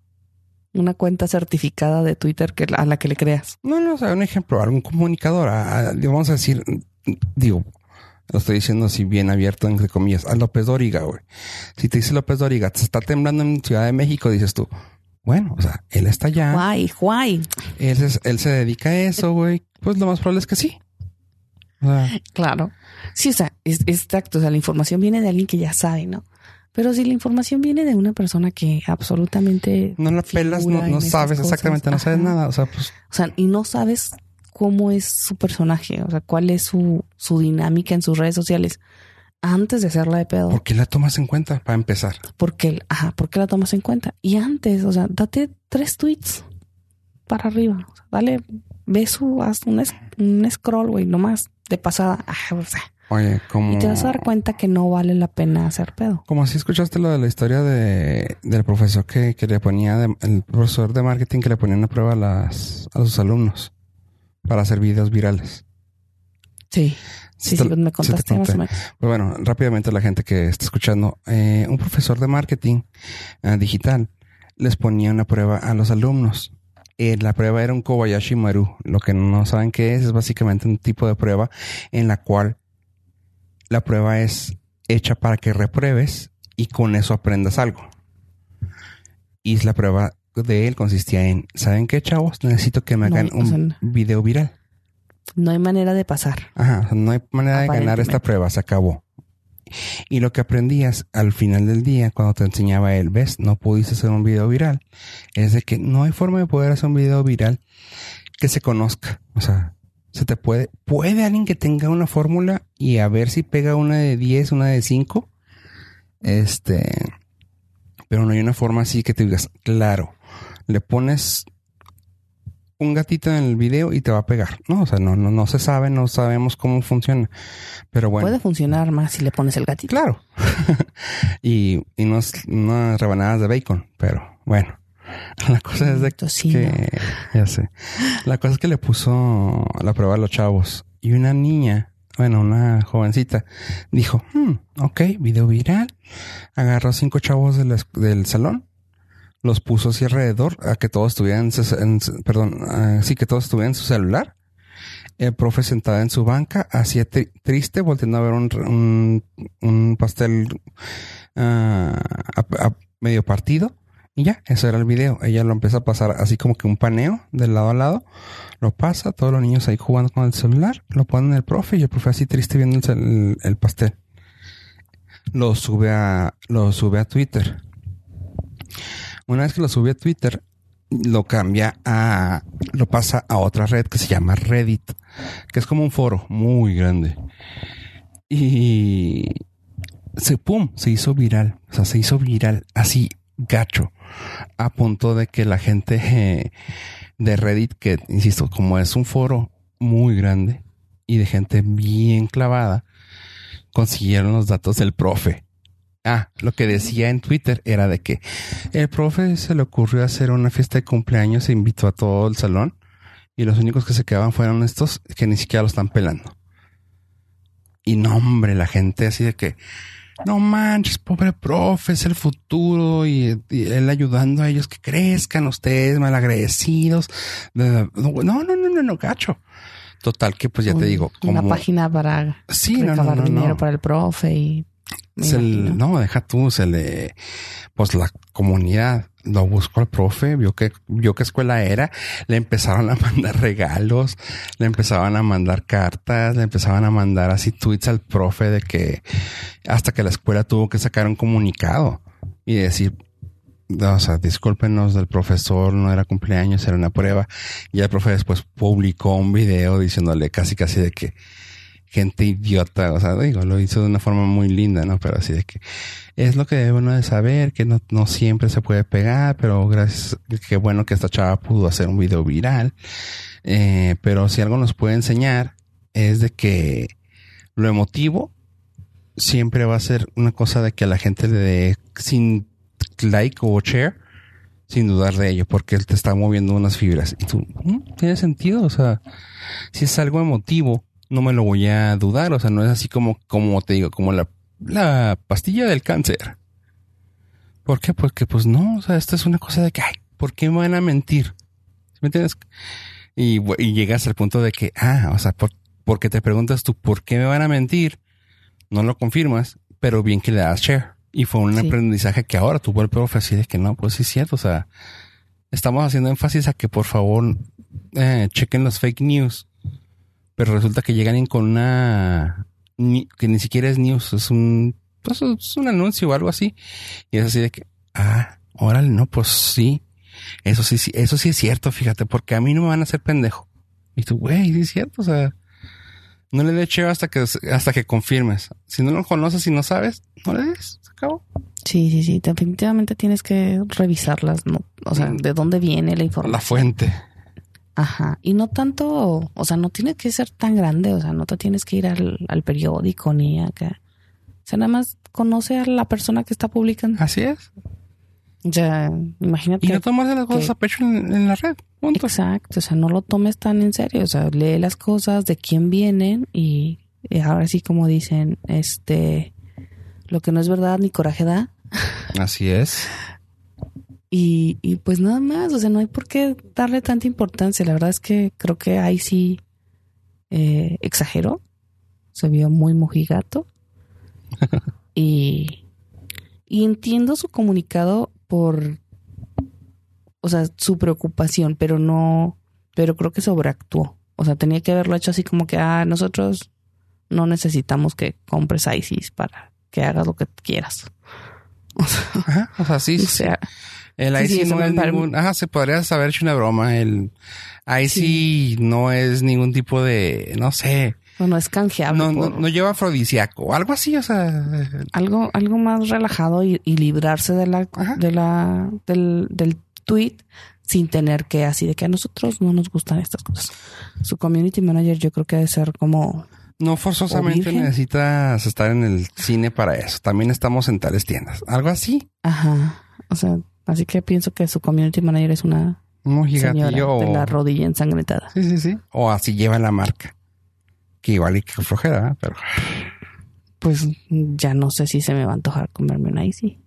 una cuenta certificada de Twitter que a la que le creas. No, no, o sea, un ejemplo, algún comunicador, a- a- vamos a decir, digo, lo estoy diciendo así bien abierto, entre comillas, a López Dóriga, güey. Si te dice López Dóriga, se está temblando en Ciudad de México, dices tú, bueno, o sea, él está allá, Guay, guay. él, se- él se dedica a eso, güey, pues lo más probable es que sí. Sea, Claro. Sí, o sea, es, exacto. O sea, la información viene de alguien que ya sabe, ¿no? Pero si la información viene de una persona que absolutamente no la pelas, no, sabes cosas, exactamente, no sabes nada, o sea, pues O sea, y no sabes cómo es su personaje, o sea, cuál es su, su dinámica en sus redes sociales antes de hacerla de pedo. ¿por qué la tomas en cuenta para empezar? Porque, ajá, ¿por qué la tomas en cuenta? Y antes, o sea, date tres tweets para arriba. O sea, dale, ve su, haz un, un scroll, güey, nomás de pasada. Ah, o sea, Oye, como... y te vas a dar cuenta que no vale la pena hacer pedo. Como si escuchaste lo de la historia de, del profesor que, que le ponía, de- el profesor de marketing que le ponía una prueba a, las, a sus alumnos para hacer videos virales. Sí. Sí, sí, me te contaste más o menos. Pues bueno, rápidamente la gente que está escuchando, eh, un profesor de marketing eh, digital les ponía una prueba a los alumnos. Eh, la prueba era un Kobayashi Maru. Lo que no saben qué es, es básicamente un tipo de prueba en la cual la prueba es hecha para que repruebes y con eso aprendas algo. Y la prueba de él consistía en, ¿saben qué, chavos? Necesito que me No, hagan o un sea, video viral. No hay manera de pasar. Ajá, no hay manera de ganar esta prueba, se acabó. Y lo que aprendías al final del día, cuando te enseñaba él, ves, no pudiste hacer un video viral, es de que no hay forma de poder hacer un video viral que se conozca. O sea, se te puede, puede alguien que tenga una fórmula y a ver si pega una de 10, una de 5. Este, pero no hay una forma así que te digas, claro, le pones un gatito en el video y te va a pegar. No, o sea, no, no, no se sabe, no sabemos cómo funciona. Pero bueno. Puede funcionar más si le pones el gatito. Claro. <laughs> y, y unos, unas rebanadas de bacon, pero bueno. <laughs> La cosa es de Tocino. que, ya sé. La cosa es que le puso la prueba a los chavos y una niña, bueno, una jovencita, dijo, "Hmm, ok, video viral. Agarró cinco chavos de la del salón, los puso así alrededor a que todos estuvieran, perdón, sí, que todos estuvieran en su celular. El profe sentada en su banca, así tri- triste, volteando a ver un, pastel ah, medio partido. Y ya, eso era el video. Ella lo empieza a pasar así como que un paneo de lado a lado. Lo pasa, todos los niños ahí jugando con el celular. Lo ponen el profe y el profe así triste viendo el, el pastel. Lo sube a, lo sube a Twitter. Una vez que lo sube a Twitter, lo cambia a, lo pasa a otra red que se llama Reddit, que es como un foro muy grande. Y se, pum, se hizo viral. O sea, se hizo viral así, gacho. A punto de que la gente eh, de Reddit, que insisto, como es un foro muy grande y de gente bien clavada, consiguieron los datos del profe. Ah, lo que decía en Twitter era de que el profe se le ocurrió hacer una fiesta de cumpleaños e invitó a todo el salón y los únicos que se quedaban fueron estos que ni siquiera lo están pelando. Y no, hombre, la gente así de que, no manches, pobre profe, es el futuro y, y él ayudando a ellos que crezcan ustedes malagradecidos. No, no, no, no, no, gacho. Total que pues ya te digo, como... Una página para Sí, no, no, recabar no, dinero para el profe y Se le- no, deja tú, se le, pues la comunidad. Lo buscó al profe, vio que, vio qué escuela era, le empezaron a <laughs> mandar regalos, le empezaban a mandar cartas, le empezaban a mandar así tweets al profe de que hasta que la escuela tuvo que sacar un comunicado y decir, no, o sea, discúlpenos del profesor, no era cumpleaños, era una prueba. Y el profe después publicó un video diciéndole casi casi de que gente idiota, o sea, digo, lo hizo de una forma muy linda, ¿no? Pero así de que es lo que debe uno de saber, que no, no siempre se puede pegar, pero gracias, qué bueno que esta chava pudo hacer un video viral. Eh, pero si algo nos puede enseñar es de que lo emotivo siempre va a ser una cosa de que a la gente le dé sin like o share, sin dudar de ello, porque él te está moviendo unas fibras. Y tú, "Mm, tiene sentido, o sea, si es algo emotivo, no me lo voy a dudar, o sea, no es así como, como te digo, como la, la pastilla del cáncer. ¿Por qué? Porque pues no, o sea, esta es una cosa de que, ay, ¿por qué me van a mentir? ¿Sí ¿Me entiendes? Y, llegas al punto de que, ah, o sea, por, porque te preguntas tú, ¿por qué me van a mentir? No lo confirmas, pero bien que le das share. Y fue un Sí. aprendizaje que ahora tuvo el profe así de que no, pues sí es cierto, o sea, estamos haciendo énfasis a que por favor eh, chequen los fake news, pero resulta que llegan con una ni- que ni siquiera es news, es un pues es un anuncio o algo así y es así de que ah, órale, no, pues sí, eso sí, sí, eso sí es cierto, fíjate, porque a mí no me van a hacer pendejo. Y tú, güey, sí es cierto, o sea, no le des cheo hasta que hasta que confirmes. Si no lo conoces y no sabes, no le des, se acabó. Sí, sí, sí. Definitivamente tienes que revisarlas, ¿no? O sea, Mm. de dónde viene la La información. fuente. Ajá. Y no tanto, o sea, no tiene que ser tan grande, o sea, no te tienes que ir al, al periódico ni acá. O sea, nada más conoce a la persona que está publicando. Así es. Sea, imagínate. Y no tomarse las cosas que- a pecho en, en la red. Punto. Exacto, o sea, no lo tomes tan en serio, o sea, lee las cosas, de quién vienen y, y ahora sí como dicen, este, lo que no es verdad ni coraje da. Así es. Y, y pues nada más, o sea, no hay por qué darle tanta importancia. La verdad es que creo que ahí sí eh, exageró. Se vio muy mojigato. <laughs> y, y entiendo su comunicado por, o sea, su preocupación, pero no, pero creo que sobreactuó. O sea, tenía que haberlo hecho así como que, ah, nosotros no necesitamos que compres ISIS para que hagas lo que quieras. <laughs> O sea, Ajá, o sea sí, o sí. El Sí, sí, no es ningún... Ajá, se podría haber hecho una broma. El IC no es ningún tipo de... No sé. no, no es canjeable. No, no, por- no lleva afrodisíaco. Algo así, o sea... algo, algo más relajado y, y librarse de la, Ajá. de la, del, del tweet sin tener que así de que a nosotros no nos gustan estas cosas. Su community manager yo creo que debe ser como No forzosamente necesitas estar en el cine para eso. También estamos en tales tiendas. Algo así. ajá, o sea, así que pienso que su community manager es una Un señora de la rodilla ensangrentada. Sí, sí, sí. O así lleva la marca. Que igual y que flojera, ¿verdad? pero... Pues ya no sé si se me va a antojar comerme una Easy.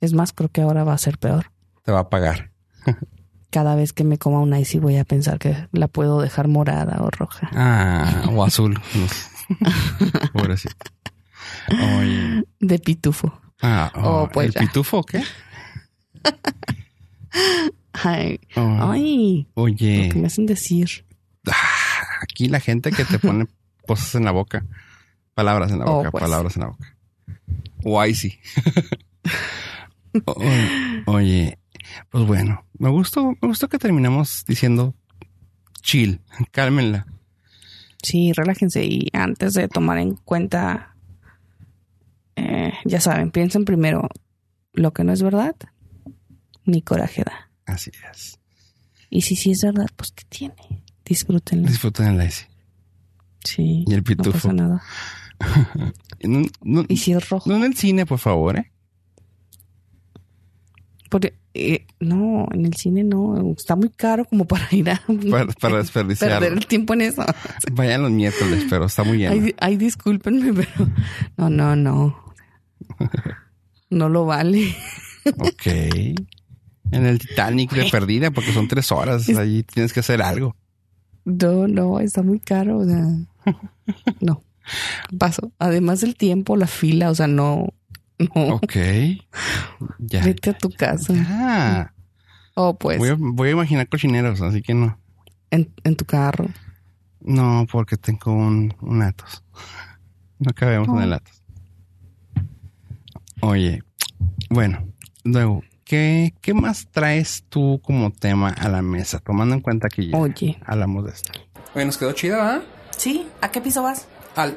Es más, creo que ahora va a ser peor. te va a pagar. <laughs> Cada vez que me coma una Easy voy a pensar que la puedo dejar morada o roja. Ah, o azul. <laughs> <laughs> Pobrecito. Oye. De pitufo. Ah, oh, Oh, pues ¿el ya. pitufo qué? <laughs> Ay, Oh, ay, lo oye, que me hacen decir. ah, aquí la gente que te pone <laughs> cosas en la boca. Palabras en la Oh, boca, pues. palabras en la boca. Ahí sí. <laughs> Oye, pues bueno, me gustó, me gustó que terminamos diciendo chill, cálmenla. Sí, relájense y antes de tomar en cuenta, eh, ya saben, piensen primero lo que no es verdad, ni coraje da. Así es. Y si sí es verdad, pues ¿qué tiene? Disfrútenlo. Disfruten el icy. Sí, Y el no pitufo. pasa nada. <laughs> No, no- Y si es rojo, no en el cine, por favor, ¿eh? porque eh, no, en el cine no, está muy caro como para <laughs> ir a Para, para desperdiciarlo. perder el tiempo en eso. <laughs> Vayan los miércoles, pero está muy lleno. Ay, ay, discúlpenme, pero no, no, no. No lo vale. Ok. En el Titanic de perdida, porque son tres horas. Allí tienes que hacer algo. No, no, está muy caro. O sea, <laughs> no. Paso. Además del tiempo, la fila, o sea, no. No. Ok. Ya. Vete a tu casa. Ya. O pues, Voy, a, voy a imaginar cochineros, así que no. en, en tu carro. No, porque tengo un, un Atos. No cabemos en Oh. el Atos. Oye, bueno, luego, ¿qué, ¿qué más traes tú como tema a la mesa? Tomando en cuenta que ya Oye. hablamos de esto. Oye, nos quedó chida, ¿verdad? Sí, ¿a qué piso vas? Al.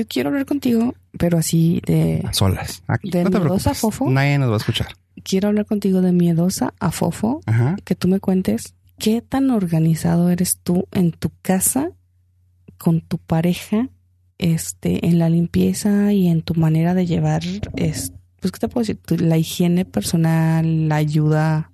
Yo quiero hablar contigo, pero así de. A solas. Aquí, ¿De no miedosa, preocupes. fofo? Nadie nos va a escuchar. Quiero hablar contigo de miedosa a fofo. Ajá. Que tú me cuentes qué tan organizado eres tú en tu casa con tu pareja, este, en la limpieza y en tu manera de llevar, es, pues, ¿qué te puedo decir? La higiene personal, la ayuda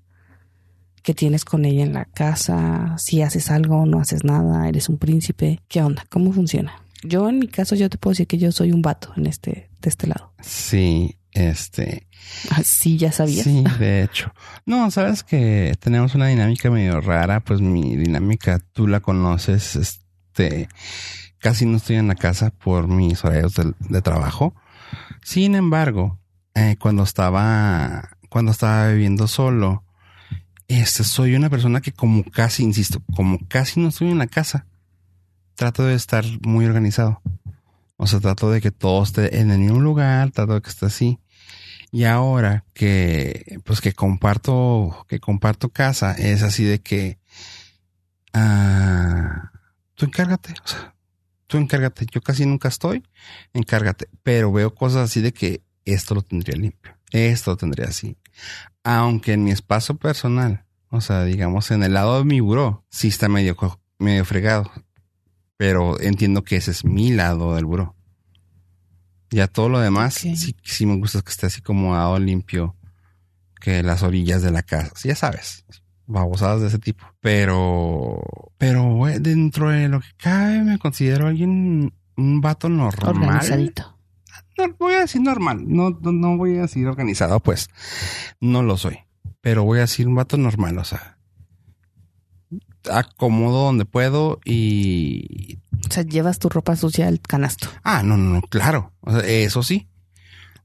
que tienes con ella en la casa, si haces algo, no haces nada, eres un príncipe, ¿qué onda? ¿Cómo funciona? Yo en mi caso yo te puedo decir que yo soy un vato en este, de este lado. Sí, este. Así ya sabías. Sí, <laughs> de hecho. No, sabes que tenemos una dinámica medio rara, pues mi dinámica tú la conoces, este, casi no estoy en la casa por mis horarios de, de trabajo. Sin embargo, eh, cuando estaba, cuando estaba viviendo solo, este, soy una persona que como casi, insisto, como casi no estoy en la casa, trato de estar muy organizado. O sea, trato de que todo esté en el mismo lugar, trato de que esté así. Y ahora que, pues que comparto, que comparto casa, es así de que, ah, tú encárgate, o sea, tú encárgate. Yo casi nunca estoy, encárgate. Pero veo cosas así de que esto lo tendría limpio, esto lo tendría así. Aunque en mi espacio personal, o sea, digamos en el lado de mi buró, sí está medio, medio fregado. Pero entiendo que ese es mi lado del buró. Ya todo lo demás, Ok. sí, sí me gusta que esté así como dado limpio. que las orillas de la casa. Ya sabes, babosadas de ese tipo. Pero, pero dentro de lo que cabe, me considero alguien, un vato normal. Organizadito. No, voy a decir normal, no, no, no voy a decir organizado, pues no lo soy. Pero voy a decir un vato normal, o sea, acomodo donde puedo y... O sea, llevas tu ropa sucia al canasto. Ah, no, no, no, claro, o sea, eso sí.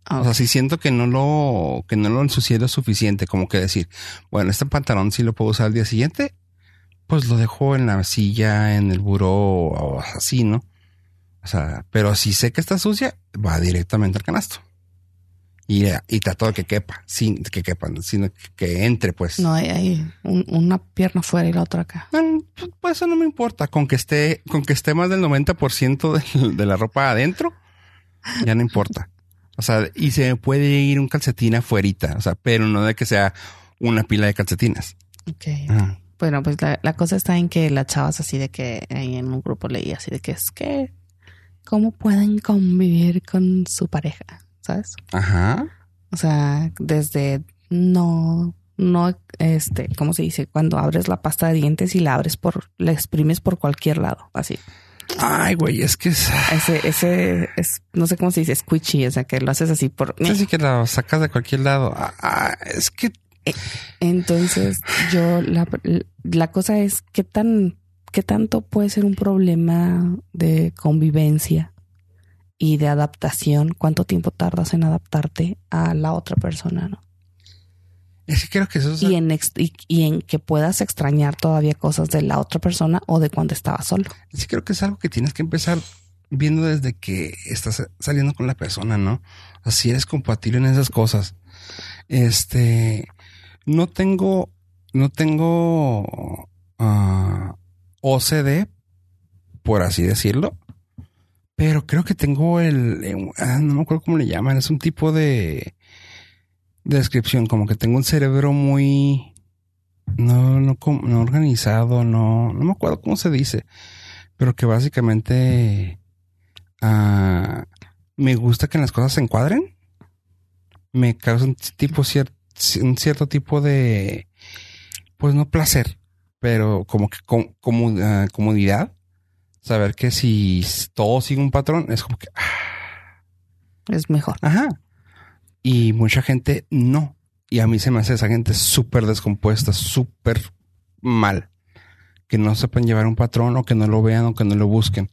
Ah, O sea, si siento que no lo, que no lo ensucié lo suficiente, como que decir, bueno, este pantalón sí lo puedo usar al día siguiente, pues lo dejo en la silla, en el buró o así, ¿no? O sea, pero si sé que está sucia, va directamente al canasto. Y, y trato de que quepa, sin que quepa, sino que, que entre, pues. no, hay, hay un- una pierna fuera y la otra acá. No, pues eso no me importa. Con que esté, con que esté más del 90% de, de la ropa adentro, ya no importa. O sea, y se puede ir un calcetín afuerita, o sea, pero no de que sea una pila de calcetines. Ok. Ah, Bueno, pues la, la cosa está en que la chava es así de que ahí en un grupo leía así de que es que cómo pueden convivir con su pareja, ¿sabes? Ajá. O sea, desde no, no, este, ¿cómo se dice? Cuando abres la pasta de dientes y la abres por, la exprimes por cualquier lado, así. Ay, güey, es que es Ese, ese, es, no sé cómo se dice, squishy, o sea, que lo haces así por... así que la sacas de cualquier lado. Ah, ah, es que Entonces, yo, la, la cosa es qué tan, qué tanto puede ser un problema de convivencia y de adaptación, cuánto tiempo tardas en adaptarte a la otra persona, ¿no? es que creo que eso es Y en, y, y en que puedas extrañar todavía cosas de la otra persona o de cuando estaba solo. sí creo que es algo que tienes que empezar viendo desde que estás saliendo con la persona, ¿no? Así eres compatible en esas cosas. Este, no tengo, no tengo ah, OCD, por así decirlo, pero creo que tengo el, eh, ah, no me acuerdo cómo le llaman, es un tipo de, de descripción, como que tengo un cerebro muy, no, no, no organizado, no, no me acuerdo cómo se dice, pero que básicamente ah, me gusta que las cosas se encuadren, me causa un tipo cier- un cierto tipo de, pues no placer, pero como que com- ah, comodidad, saber que si todo sigue un patrón es como que, ah, Es mejor. ajá, y mucha gente no. Y a mí se me hace esa gente súper descompuesta, súper mal. Que no sepan llevar un patrón o que no lo vean o que no lo busquen.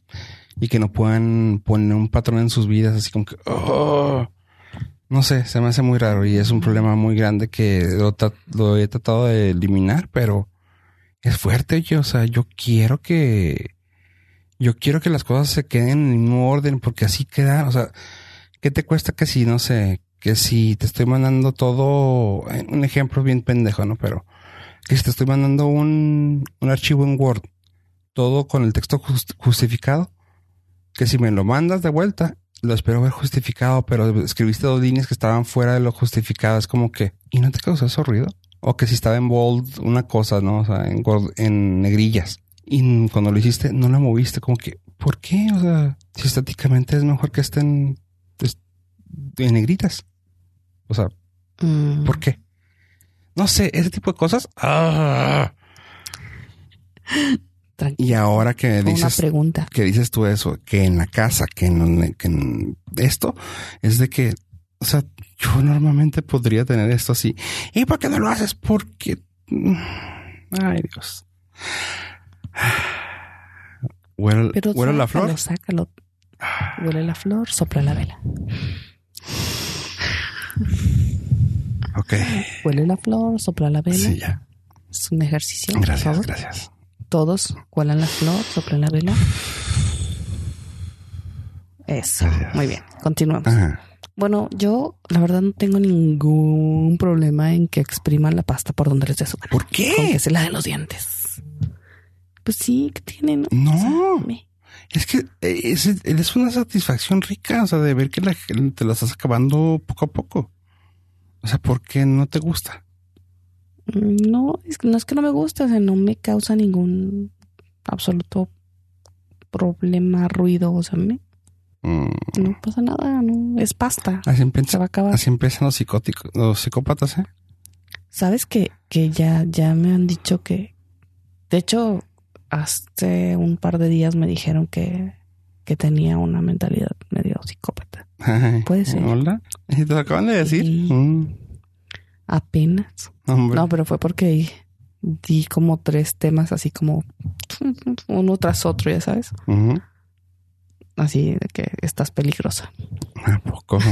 Y que no puedan poner un patrón en sus vidas así como que... "Oh". No sé, se me hace muy raro y es un problema muy grande que lo, lo he tratado de eliminar, pero es fuerte, oye. O sea, yo quiero que... Yo quiero que las cosas se queden en mismo orden porque así quedan. O sea, ¿qué te cuesta que si, no sé, que si te estoy mandando todo, eh, un ejemplo bien pendejo, ¿no? Pero que si te estoy mandando un, un archivo en Word, todo con el texto just- justificado, que si me lo mandas de vuelta, lo espero ver justificado, pero escribiste dos líneas que estaban fuera de lo justificado, es como que, ¿y no te causó eso ruido? O que si estaba en bold una cosa, ¿no? O sea, en, en negrillas. Y cuando lo hiciste, no la moviste, como que, ¿por qué? O sea, si estáticamente es mejor que estén pues, en negritas. O sea, Mm. ¿por qué? No sé, ese tipo de cosas. Ah. Y ahora que Fue una dices pregunta. que dices tú eso, que en la casa, que en, que en esto, es de que, o sea, yo normalmente podría tener esto así. ¿Y por qué no lo haces? Porque, ay Dios. Huele, Pero huele la flor. sácalo. Huele la flor, sopla la vela. Ok. Huele la flor, sopla la vela. Sí, ya. Es un ejercicio. por Gracias, favor. gracias. Todos huelan la flor, soplan la vela. Eso. Gracias. Muy bien. Continuamos. Ajá. Bueno, yo la verdad no tengo ningún problema en que expriman la pasta por donde les dé su gana. ¿Por Con qué? que se la de los dientes. Pues sí, que tienen. No. Es que eh, es, es una satisfacción rica, o sea, de ver que la gente te la estás acabando poco a poco. O sea, ¿por qué no te gusta? No, es que no es que no me guste, o sea, no me causa ningún absoluto problema, ruido, o sea, me- Mm, no pasa nada, no, es pasta, así, se empieza- va a acabar. así empiezan los psicóticos, los psicópatas, ¿eh? Sabes que, que ya, ya me han dicho que, de hecho, hace un par de días me dijeron que, que tenía una mentalidad medio psicópata. Puede ser. Hola. ¿Y te lo acaban de decir? Mm, Apenas. hombre. No, pero fue porque di como tres temas así como uno tras otro, ya sabes. Así de que estás peligrosa. ¿A poco? <laughs>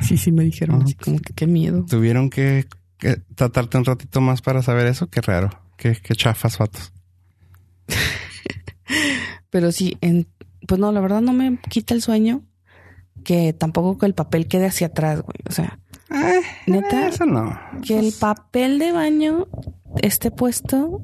Sí, sí, me dijeron Ah, así como que qué miedo. ¿Tuvieron que, que tratarte un ratito más para saber eso? Qué raro. Qué, qué chafas, vatos. <laughs> Pero sí, en, pues no, la verdad no me quita el sueño que tampoco que el papel quede hacia atrás, güey. O sea, Eh, ¿Neta? Eso no. que el papel de baño esté puesto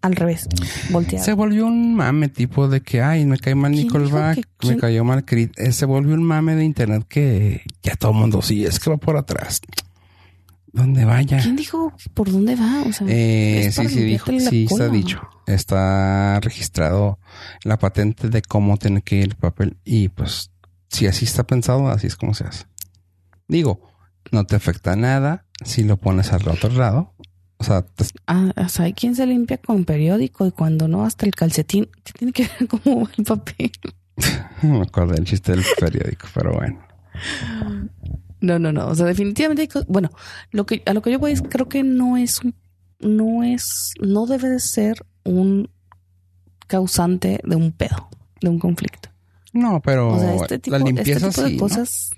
al revés, volteado. Se volvió un mame tipo de que, ay, me cae mal ¿Quién dijo Nickelback, que me cayó mal Creed. Eh, Se volvió un mame de internet que ya todo el mundo sí, es que va por atrás. ¿Dónde vaya? ¿Quién dijo por dónde va? O sea, Eh, sí, sí, dijo, sí, está dicho. Está registrado la patente de cómo tiene que ir el papel. Y pues, si así está pensado, así es como se hace. Digo, no te afecta nada si lo pones al otro lado. O sea, te- Ah, o sea, hay quien se limpia con periódico y cuando no, hasta el calcetín. ¿Qué <laughs> tiene que ver cómo va el papel? <laughs> no me acuerdo del chiste del periódico, pero bueno. No, no, no. O sea, definitivamente Bueno, lo que, a lo que yo voy es, creo que no es un, no es, no debe de ser un causante de un pedo, de un conflicto. No, pero O sea, este tipo, la limpieza este tipo sí, de ¿no? cosas.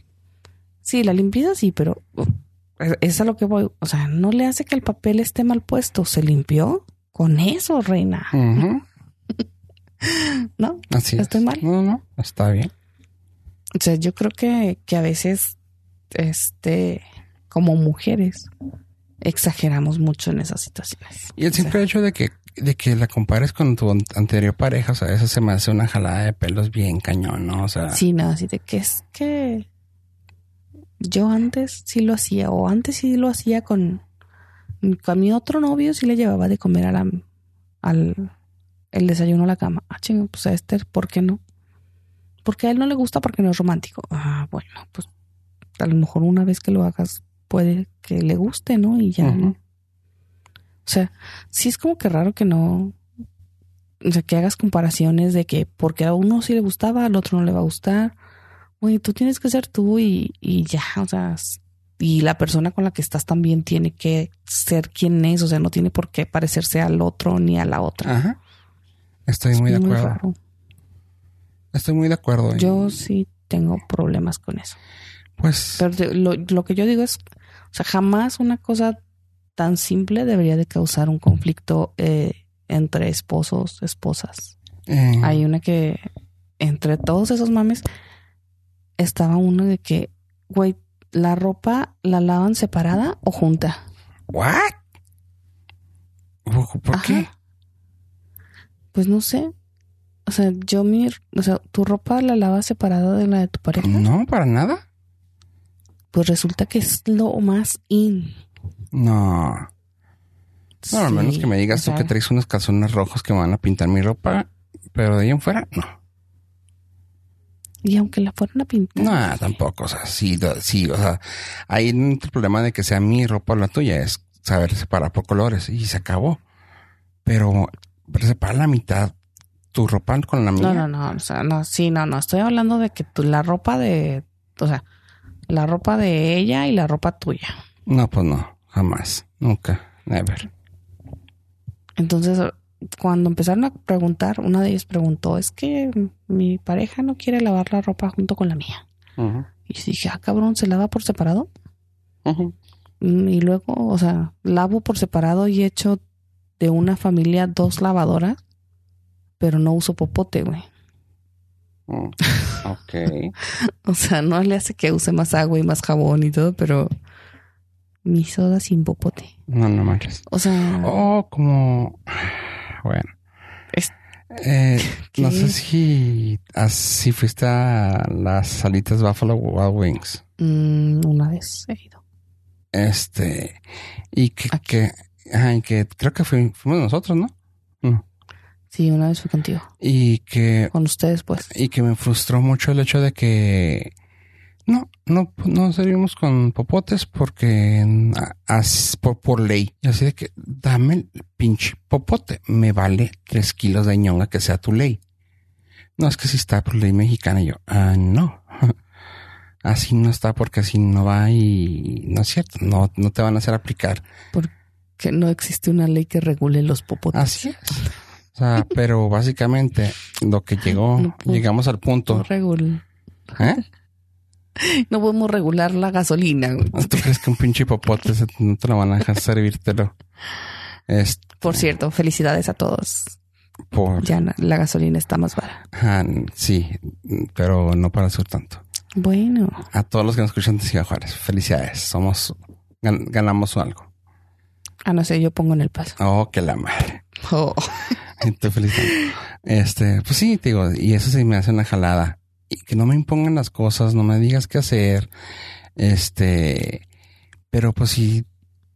Sí, la limpieza sí, pero es- a lo que voy. O sea, no le hace que el papel esté mal puesto. Se limpió con eso, reina. <laughs> ¿No? Así ¿Estoy es. mal? No, no, está bien. O sea, yo creo que, que a veces, este, como mujeres, exageramos mucho en esas situaciones. Y el simple hecho de que, de que la compares con tu an- anterior pareja, o sea, eso se me hace una jalada de pelos bien cañón, ¿no? O sea, Sí, no, así de que es que yo antes sí lo hacía, o antes sí lo hacía con, con mi otro novio, sí le llevaba de comer a la, al el desayuno a la cama. Ah, chingo, pues a este, ¿por qué no? Porque a él no le gusta porque no es romántico. Ah, bueno, pues a lo mejor una vez que lo hagas puede que le guste, ¿no? Y ya. ¿no? O sea, sí es como que raro que no, o sea, que hagas comparaciones de que porque a uno sí le gustaba, al otro no le va a gustar. Güey, tú tienes que ser tú y, y ya, o sea, y la persona con la que estás también tiene que ser quien es, o sea, no tiene por qué parecerse al otro ni a la otra. Ajá. Estoy muy de acuerdo. raro. Estoy muy de acuerdo. Yo sí tengo problemas con eso. pues, Pero lo, lo que yo digo es, sea, jamás una cosa tan simple debería de causar un conflicto eh, entre esposos, esposas. eh, Hay una que, entre todos esos mames, estaba uno de que, güey, la ropa la lavan separada o junta. ¿what? ¿Por, qué? Ajá. Pues no sé. O sea, yo mi, o sea, tu ropa la lavas separada de la de tu pareja. No, para nada. Pues resulta que es lo más in. No. No, al menos Sí, que me digas o tú que traes unos calzones rojos que me van a pintar mi ropa, pero de ahí en fuera, no. Y aunque la fueran a pintar. No, tampoco. O sea, sí, sí, o sea, ahí el problema de que sea mi ropa o la tuya es saber separar por colores y se acabó. Pero, pero separar la mitad, tu ropa con la mía. No, no, no, o sea, no, sí, no, no, estoy hablando de que tu, la ropa de, o sea, la ropa de ella y la ropa tuya. No, pues no, jamás, nunca, never. Entonces, cuando empezaron a preguntar, una de ellas preguntó, es que mi pareja no quiere lavar la ropa junto con la mía. Y dije, ah, cabrón, ¿se lava por separado? Mm, Y luego, o sea, lavo por separado y echo de una familia dos lavadoras, pero no uso popote, güey. Mm, Ok. <laughs> O sea, no le hace que use más agua y más jabón y todo, pero mi soda sin popote. No, no manches. O sea, Oh, como. Bueno. Es- Eh, <laughs> no sé si así fuiste a las salitas Buffalo Wild Wings. mm, una vez he ido. Este. Y que, que, ajá, y que creo que fui- fuimos nosotros, ¿no? No. Sí, una vez fui contigo. Y que Con ustedes, pues. y que me frustró mucho el hecho de que No, no, no servimos con popotes porque por, por, ley. Así de que dame el pinche popote. Me vale tres kilos de ñonga que sea tu ley. No es que si está por ley mexicana. Y yo, ah, no. <laughs> Así no está porque así no va y no es cierto. No, no te van a hacer aplicar. Porque no existe una ley que regule los popotes. Así es. O sea, <laughs> pero básicamente lo que llegó, llegamos al punto. No ¿Eh? <laughs> No podemos regular la gasolina. ¿Tú crees que un pinche popote no te lo van a dejar servírtelo? Por cierto, felicidades a todos. Por... Ya la gasolina está más barata. Ah, sí, pero no para ser tanto. Bueno. A todos los que nos escuchan de Ciudad Juárez, felicidades. Somos, ganamos algo. Ah, no sé, yo pongo en el paso. Oh, que la madre. <laughs> Estoy feliz. Este, pues sí, te digo, y eso sí me hace una jalada. Y que no me impongan las cosas, no me digas qué hacer. Este, pero pues si,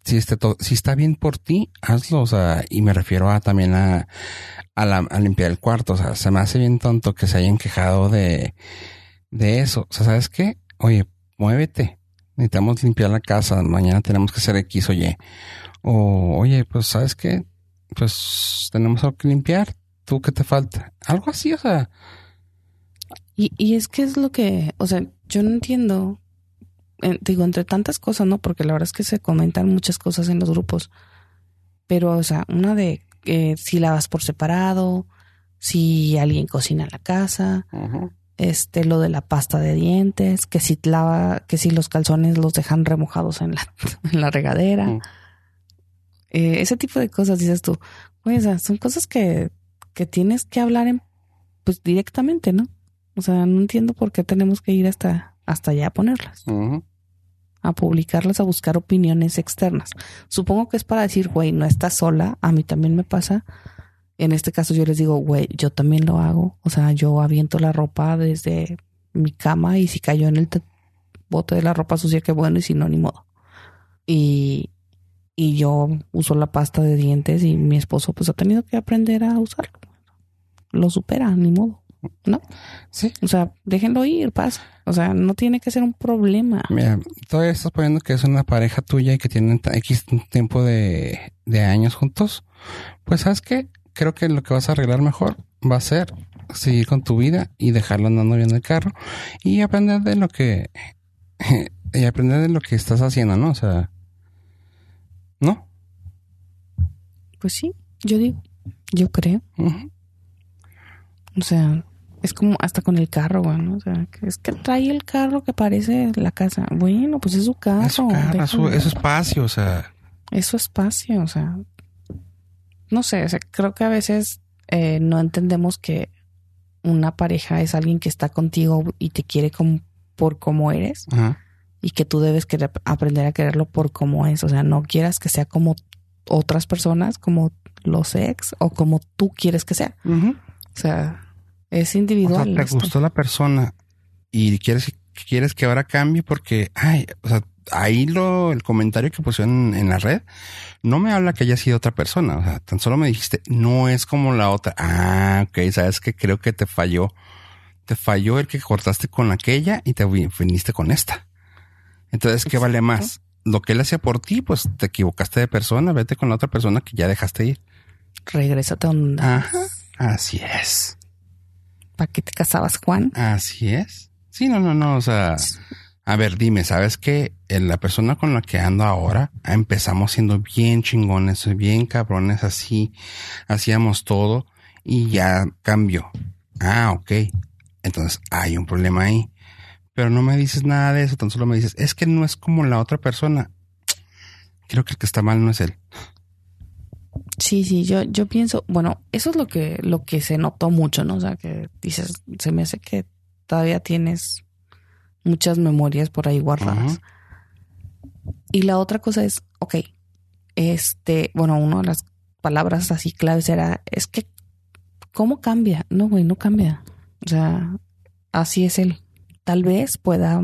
si, este, si está bien por ti, hazlo. O sea, y me refiero a también a, a, la, a limpiar el cuarto. O sea, se me hace bien tonto que se hayan quejado de, de eso. O sea, ¿sabes qué? Oye, muévete. Necesitamos limpiar la casa. Mañana tenemos que hacer X o Y. O, oye, pues, ¿sabes qué? Pues tenemos algo que limpiar. ¿Tú qué te falta? Algo así, o sea. Y, y es que es lo que, o sea, yo no entiendo. Eh, digo, entre tantas cosas, ¿no? Porque la verdad es que se comentan muchas cosas en los grupos. Pero, o sea, una de eh, si lavas por separado, si alguien cocina en la casa, este, lo de la pasta de dientes, que si lava, que si los calzones los dejan remojados en la, <laughs> en la regadera. Mm. Eh, ese tipo de cosas dices tú, o sea, son cosas que, que tienes que hablar en, pues directamente, ¿no? O sea, no entiendo por qué tenemos que ir hasta, hasta allá a ponerlas. A publicarlas, a buscar opiniones externas. Supongo que es para decir, güey, no estás sola, a mí también me pasa en este caso yo les digo, güey, yo también lo hago. O sea, yo aviento la ropa desde mi cama y si cayó en el bote de la ropa sucia, qué bueno, y si no, ni modo. Y, y yo uso la pasta de dientes y mi esposo pues ha tenido que aprender a usarlo. Lo supera, ni modo. ¿No? Sí. O sea, déjenlo ir, pasa. O sea, no tiene que ser un problema. Mira, todavía estás poniendo que es una pareja tuya y que tienen X tiempo de, de años juntos. Pues, ¿sabes qué? creo que lo que vas a arreglar mejor va a ser seguir con tu vida y dejarlo andando bien el carro y aprender de lo que <laughs> y aprender de lo que estás haciendo, ¿no? O sea, ¿no? Pues sí, yo digo, yo creo. O sea, es como hasta con el carro, bueno, o sea, es que trae el carro que parece la casa. Bueno, pues es su carro. Es su carro, es su espacio, o sea. Es su espacio, o sea, no sé, creo que a veces eh, no entendemos que una pareja es alguien que está contigo y te quiere como, por como eres y que tú debes querer, aprender a quererlo por como es. O sea, no quieras que sea como otras personas, como los ex o como tú quieres que sea. O sea, es individual. O sea, te gustó la persona y quieres, quieres que ahora cambie porque, ay, o sea, ahí lo, el comentario que pusieron en, la red no me habla que haya sido otra persona. O sea, tan solo me dijiste, no es como la otra. Ah, ok, sabes que creo que te falló. Te falló el que cortaste con aquella y te viniste con esta. Entonces, ¿qué vale más? Lo que él hacía por ti, pues te equivocaste de persona, vete con la otra persona que ya dejaste ir. Regrésate a un... Ajá, así es. ¿Para qué te casabas, Juan? Así es. Sí, no, no, no, o sea, a ver, dime, ¿sabes que la persona con la que ando ahora empezamos siendo bien chingones, bien cabrones, así, hacíamos todo y ya cambió? Ah, ok. Entonces hay un problema ahí. Pero no me dices nada de eso, tan solo me dices, es que no es como la otra persona. Creo que el que está mal no es él. Sí, sí, yo, yo pienso, bueno, eso es lo que, lo que se notó mucho, ¿no? O sea, que dices, se me hace que todavía tienes muchas memorias por ahí guardadas. Y la otra cosa es, ok, este, bueno, una de las palabras así claves era, es que, ¿cómo cambia? No, güey, no cambia. O sea, así es él. Tal vez pueda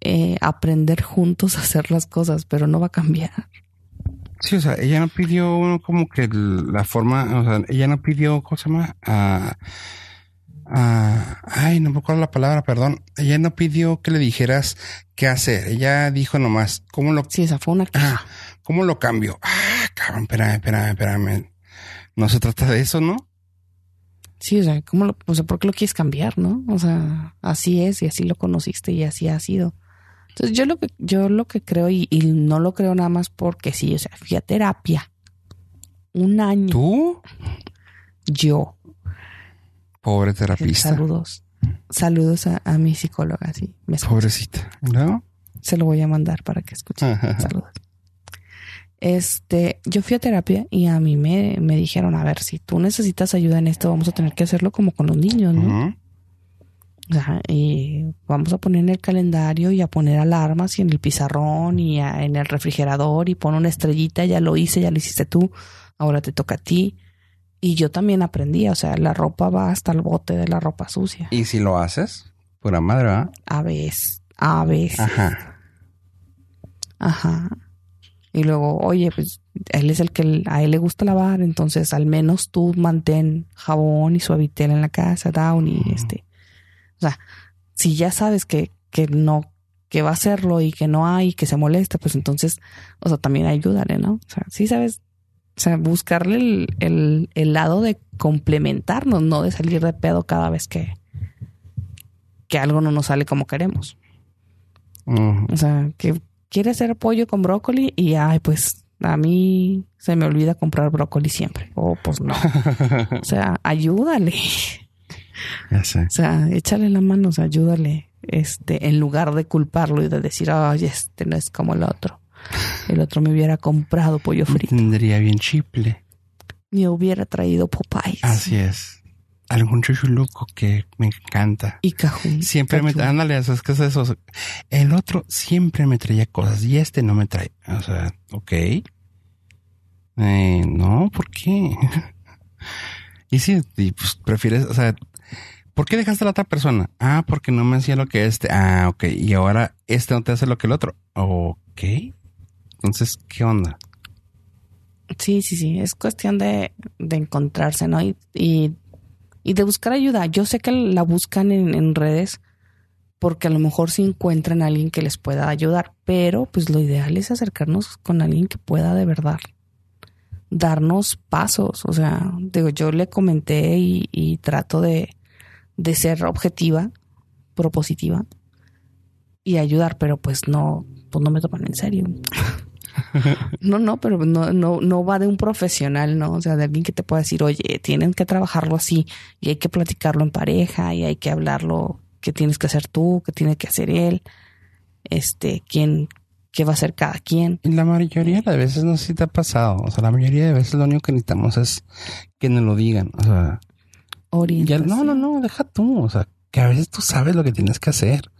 eh, aprender juntos a hacer las cosas, pero no va a cambiar. Sí, o sea, ella no pidió como que la forma, o sea, ella no pidió, ¿cómo se llama? Ah, ay, no me acuerdo la palabra, perdón. Ella no pidió que le dijeras qué hacer. Ella dijo nomás, ¿cómo lo, Sí, esa fue una ah, ¿cómo lo cambio? Ah, cabrón, espérame, espérame, espérame. No se trata de eso, ¿no? Sí, o sea, ¿cómo lo, o sea, ¿por qué lo quieres cambiar, no? O sea, así es y así lo conociste y así ha sido. Entonces, yo lo que, yo lo que creo, y, y no lo creo nada más porque sí, o sea, fui a terapia. Un año. ¿Tú? Yo. Pobre terapista. Saludos. Saludos a, a mi psicóloga, sí. Me. Pobrecita, ¿no? Se lo voy a mandar para que escuche. <laughs> Saludos. Este, yo fui a terapia y a mí me, me dijeron, a ver, si tú necesitas ayuda en esto, vamos a tener que hacerlo como con los niños, ¿no? O sea, y vamos a poner en el calendario y a poner alarmas y en el pizarrón y a- en el refrigerador y pon una estrellita, ya lo hice, ya lo hiciste tú, ahora te toca a ti. Y yo también aprendí, o sea, la ropa va hasta el bote de la ropa sucia. Y si lo haces, pura madre, ¿verdad? A veces, a veces. Ajá. Ajá. Y luego, oye, pues él es el que a él le gusta lavar, entonces al menos tú mantén jabón y suavitel en la casa, down y este. O sea, si ya sabes que, que no, que va a hacerlo y que no hay, que se molesta, pues entonces, o sea, también ayúdale, ¿no? O sea, sí sabes, o sea, buscarle el, el, el lado de complementarnos, no de salir de pedo cada vez que, que algo no nos sale como queremos. O sea, que quiere hacer pollo con brócoli y ay, pues a mí se me olvida comprar brócoli siempre. O pues no. <laughs> O sea, ayúdale. ya sé. O sea, échale la mano, o sea, ayúdale. Este, en lugar de culparlo y de decir, ay, este no es como el otro. El otro me hubiera comprado pollo frito. Tendría bien chiple. Me hubiera traído Popeyes. Así es. Algún chuchuluco que me encanta. Y cajún. Siempre me... Cajún. Ándale, eso es que es eso. El otro siempre me traía cosas y este no me trae. O sea, ok. Eh, no, ¿por qué? <laughs> y sí, y pues prefieres, o sea, ¿por qué dejaste a la otra persona? Ah, porque no me hacía lo que este. Ah, ok. Y ahora este no te hace lo que el otro. Ok. Entonces, ¿qué onda? Sí, sí, sí. Es cuestión de, de encontrarse, ¿no? Y, y, y de buscar ayuda. Yo sé que la buscan en, en redes porque a lo mejor sí encuentran a alguien que les pueda ayudar, pero pues lo ideal es acercarnos con alguien que pueda de verdad darnos pasos. O sea, digo, yo le comenté y, y trato de, de ser objetiva, propositiva y ayudar, pero pues no, pues no me toman en serio. <laughs> <laughs> No, no, pero no, no, no va de un profesional, ¿no? O sea, de alguien que te pueda decir, oye, tienen que trabajarlo así y hay que platicarlo en pareja y hay que hablarlo, qué tienes que hacer tú, qué tiene que hacer él, este, quién, qué va a hacer cada quien. Y la mayoría de las veces no sé si te ha pasado. O sea, la mayoría de veces lo único que necesitamos es que nos lo digan. O sea, ya, no, no, no, deja tú. O sea, que a veces tú sabes lo que tienes que hacer.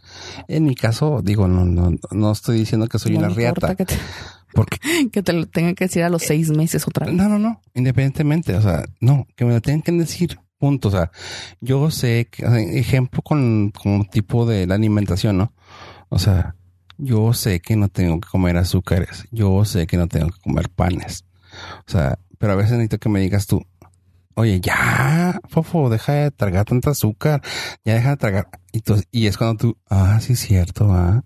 En mi caso, digo, no, no, no estoy diciendo que soy No una riata. te, Porque, <laughs> que te lo tengan que decir a los seis meses otra vez. no, no, no, independientemente. O sea, no, que me lo tengan que decir. Punto. O sea, yo sé que, o sea, ejemplo con, con tipo de la alimentación, ¿no? O sea, yo sé que no tengo que comer azúcares. Yo sé que no tengo que comer panes. O sea, pero a veces necesito que me digas tú, oye, ya, fofo, deja de tragar tanta azúcar, ya deja de tragar. Y, tú- y es cuando tú, ah, sí, es cierto, ah.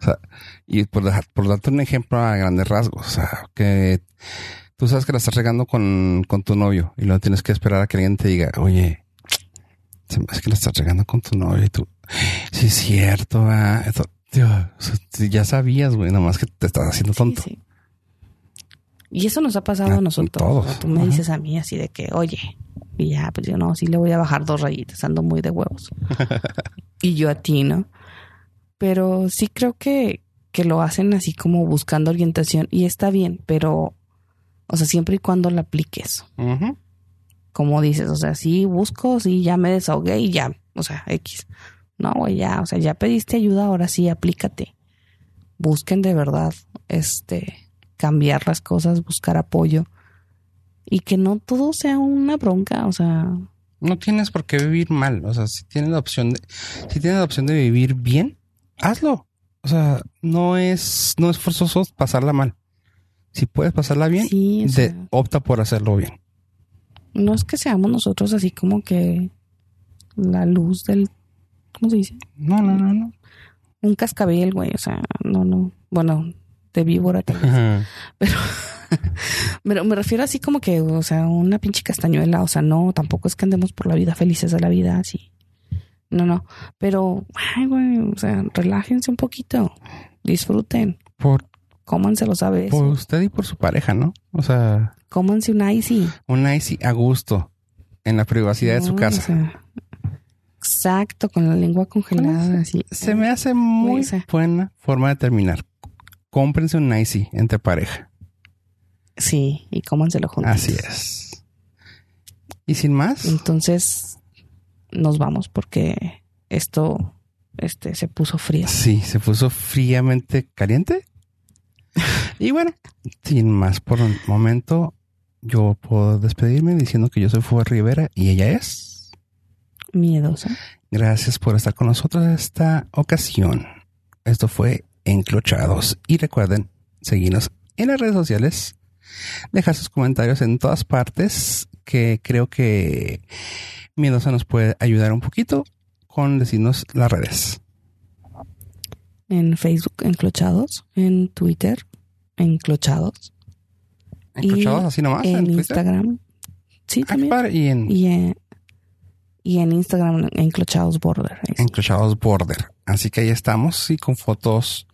O sea, y por, por darte un ejemplo a grandes rasgos, o sea, que tú sabes que la estás regando con, con tu novio y luego tienes que esperar a que alguien te diga, oye, se me hace que la estás regando con tu novio y tú, sí, es cierto, ah. Esto, tío, ya sabías, güey, nomás que te estás haciendo tonto. Sí, sí. Y eso nos ha pasado Ah, a nosotros. todos. O sea, tú me Ajá. dices a mí así de que, oye, y ya, pues yo no, sí le voy a bajar dos rayitas, ando muy de huevos. <laughs> y yo a ti, ¿no? Pero sí creo que, que lo hacen así como buscando orientación y está bien, pero, o sea, siempre y cuando la apliques. Como dices, o sea, sí busco, sí ya me desahogué y ya, o sea, X. No, güey, ya, o sea, ya pediste ayuda, ahora sí, aplícate. Busquen de verdad, este, cambiar las cosas, buscar apoyo y que no todo sea una bronca, o sea, No tienes por qué vivir mal. O sea, si tienes la opción de, si tienes la opción de vivir bien, hazlo. O sea, no es, no es forzoso pasarla mal. Si puedes pasarla bien, sí, o de- sea, opta por hacerlo bien. no es que seamos nosotros así como que la luz del, ¿cómo se dice? No, no, no, no. Un cascabel, güey, o sea, no, no, bueno, de víbora tal vez. Pero, <laughs> pero me refiero así como que, o sea, una pinche castañuela, o sea, no, tampoco es que andemos por la vida felices de la vida, así. No, no, pero, ay, güey, o sea, relájense un poquito, disfruten, Por, cómanse lo sabes, por usted y por su pareja, ¿no? O sea, cómanse un icy. un icy a gusto en la privacidad de su casa. o sea, exacto, con la lengua congelada, así. Se me hace muy buena forma de terminar. Cómprense un icy entre pareja. Sí, y cómanselo juntos. Así es. Y sin más, Entonces, nos vamos porque esto este, se puso frío. sí, se puso fríamente caliente. <laughs> Y bueno, sin más por un momento, yo puedo despedirme diciendo que yo soy Fuego Rivera y ella es. Miedosa. Gracias por estar con nosotros en esta ocasión. Esto fue Enclochados. Y recuerden seguirnos en las redes sociales, dejar sus comentarios en todas partes, que creo que Miedosa nos puede ayudar un poquito con decirnos las redes. En Facebook, Enclochados. En Twitter, Enclochados. Enclochados Y así nomás en. Instagram. Sí, Ah, también. Y en Y en, y en Instagram, Enclochados Border. Enclochados Border. Así que ahí estamos y con fotos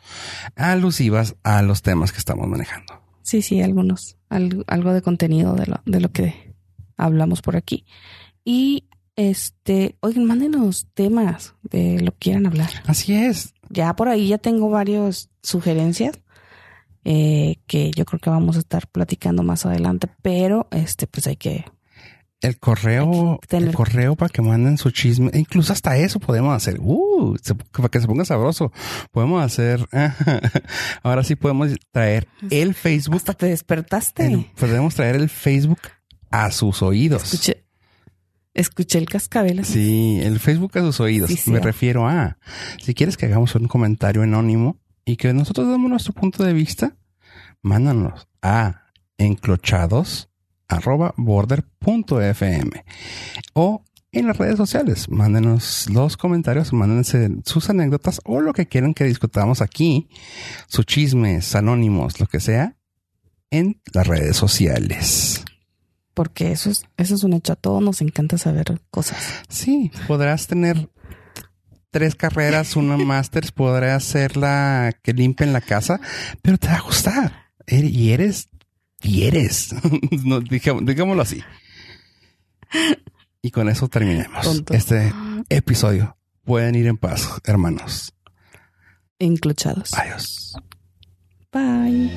alusivas a los temas que estamos manejando. Sí, sí, algunos. Algo, algo de contenido de lo, de lo que hablamos por aquí. Y este, oigan, mándenos temas de lo que quieran hablar. Así es. Ya por ahí ya tengo varias sugerencias eh, que yo creo que vamos a estar platicando más adelante, pero este, pues hay que. El correo, tener- el correo para que manden su chisme. E Incluso hasta eso podemos hacer. Uh, se- para que se ponga sabroso. Podemos hacer. <laughs> Ahora sí podemos traer el Facebook. Hasta te despertaste. el- podemos traer el Facebook a sus oídos. Escuché, escuché el cascabel. Sí, el Facebook a sus oídos. Sí, sí. Me refiero a, si quieres que hagamos un comentario anónimo y que nosotros demos nuestro punto de vista, mándanos a enclochados arroba border.fm o en las redes sociales. Mándenos los comentarios, mándense sus anécdotas o lo que quieran que discutamos aquí, sus chismes anónimos, lo que sea, en las redes sociales. Porque eso es, eso es un hecho. A todos nos encanta saber cosas. Sí, podrás tener tres carreras, una <laughs> máster, podrás ser la que limpia en la casa, pero te va a gustar. Y eres, y eres. <laughs> No, digamos- digámoslo así. Y con eso terminemos Tonto. este episodio. Pueden ir en paz, hermanos. Enclochados. Adiós. Bye.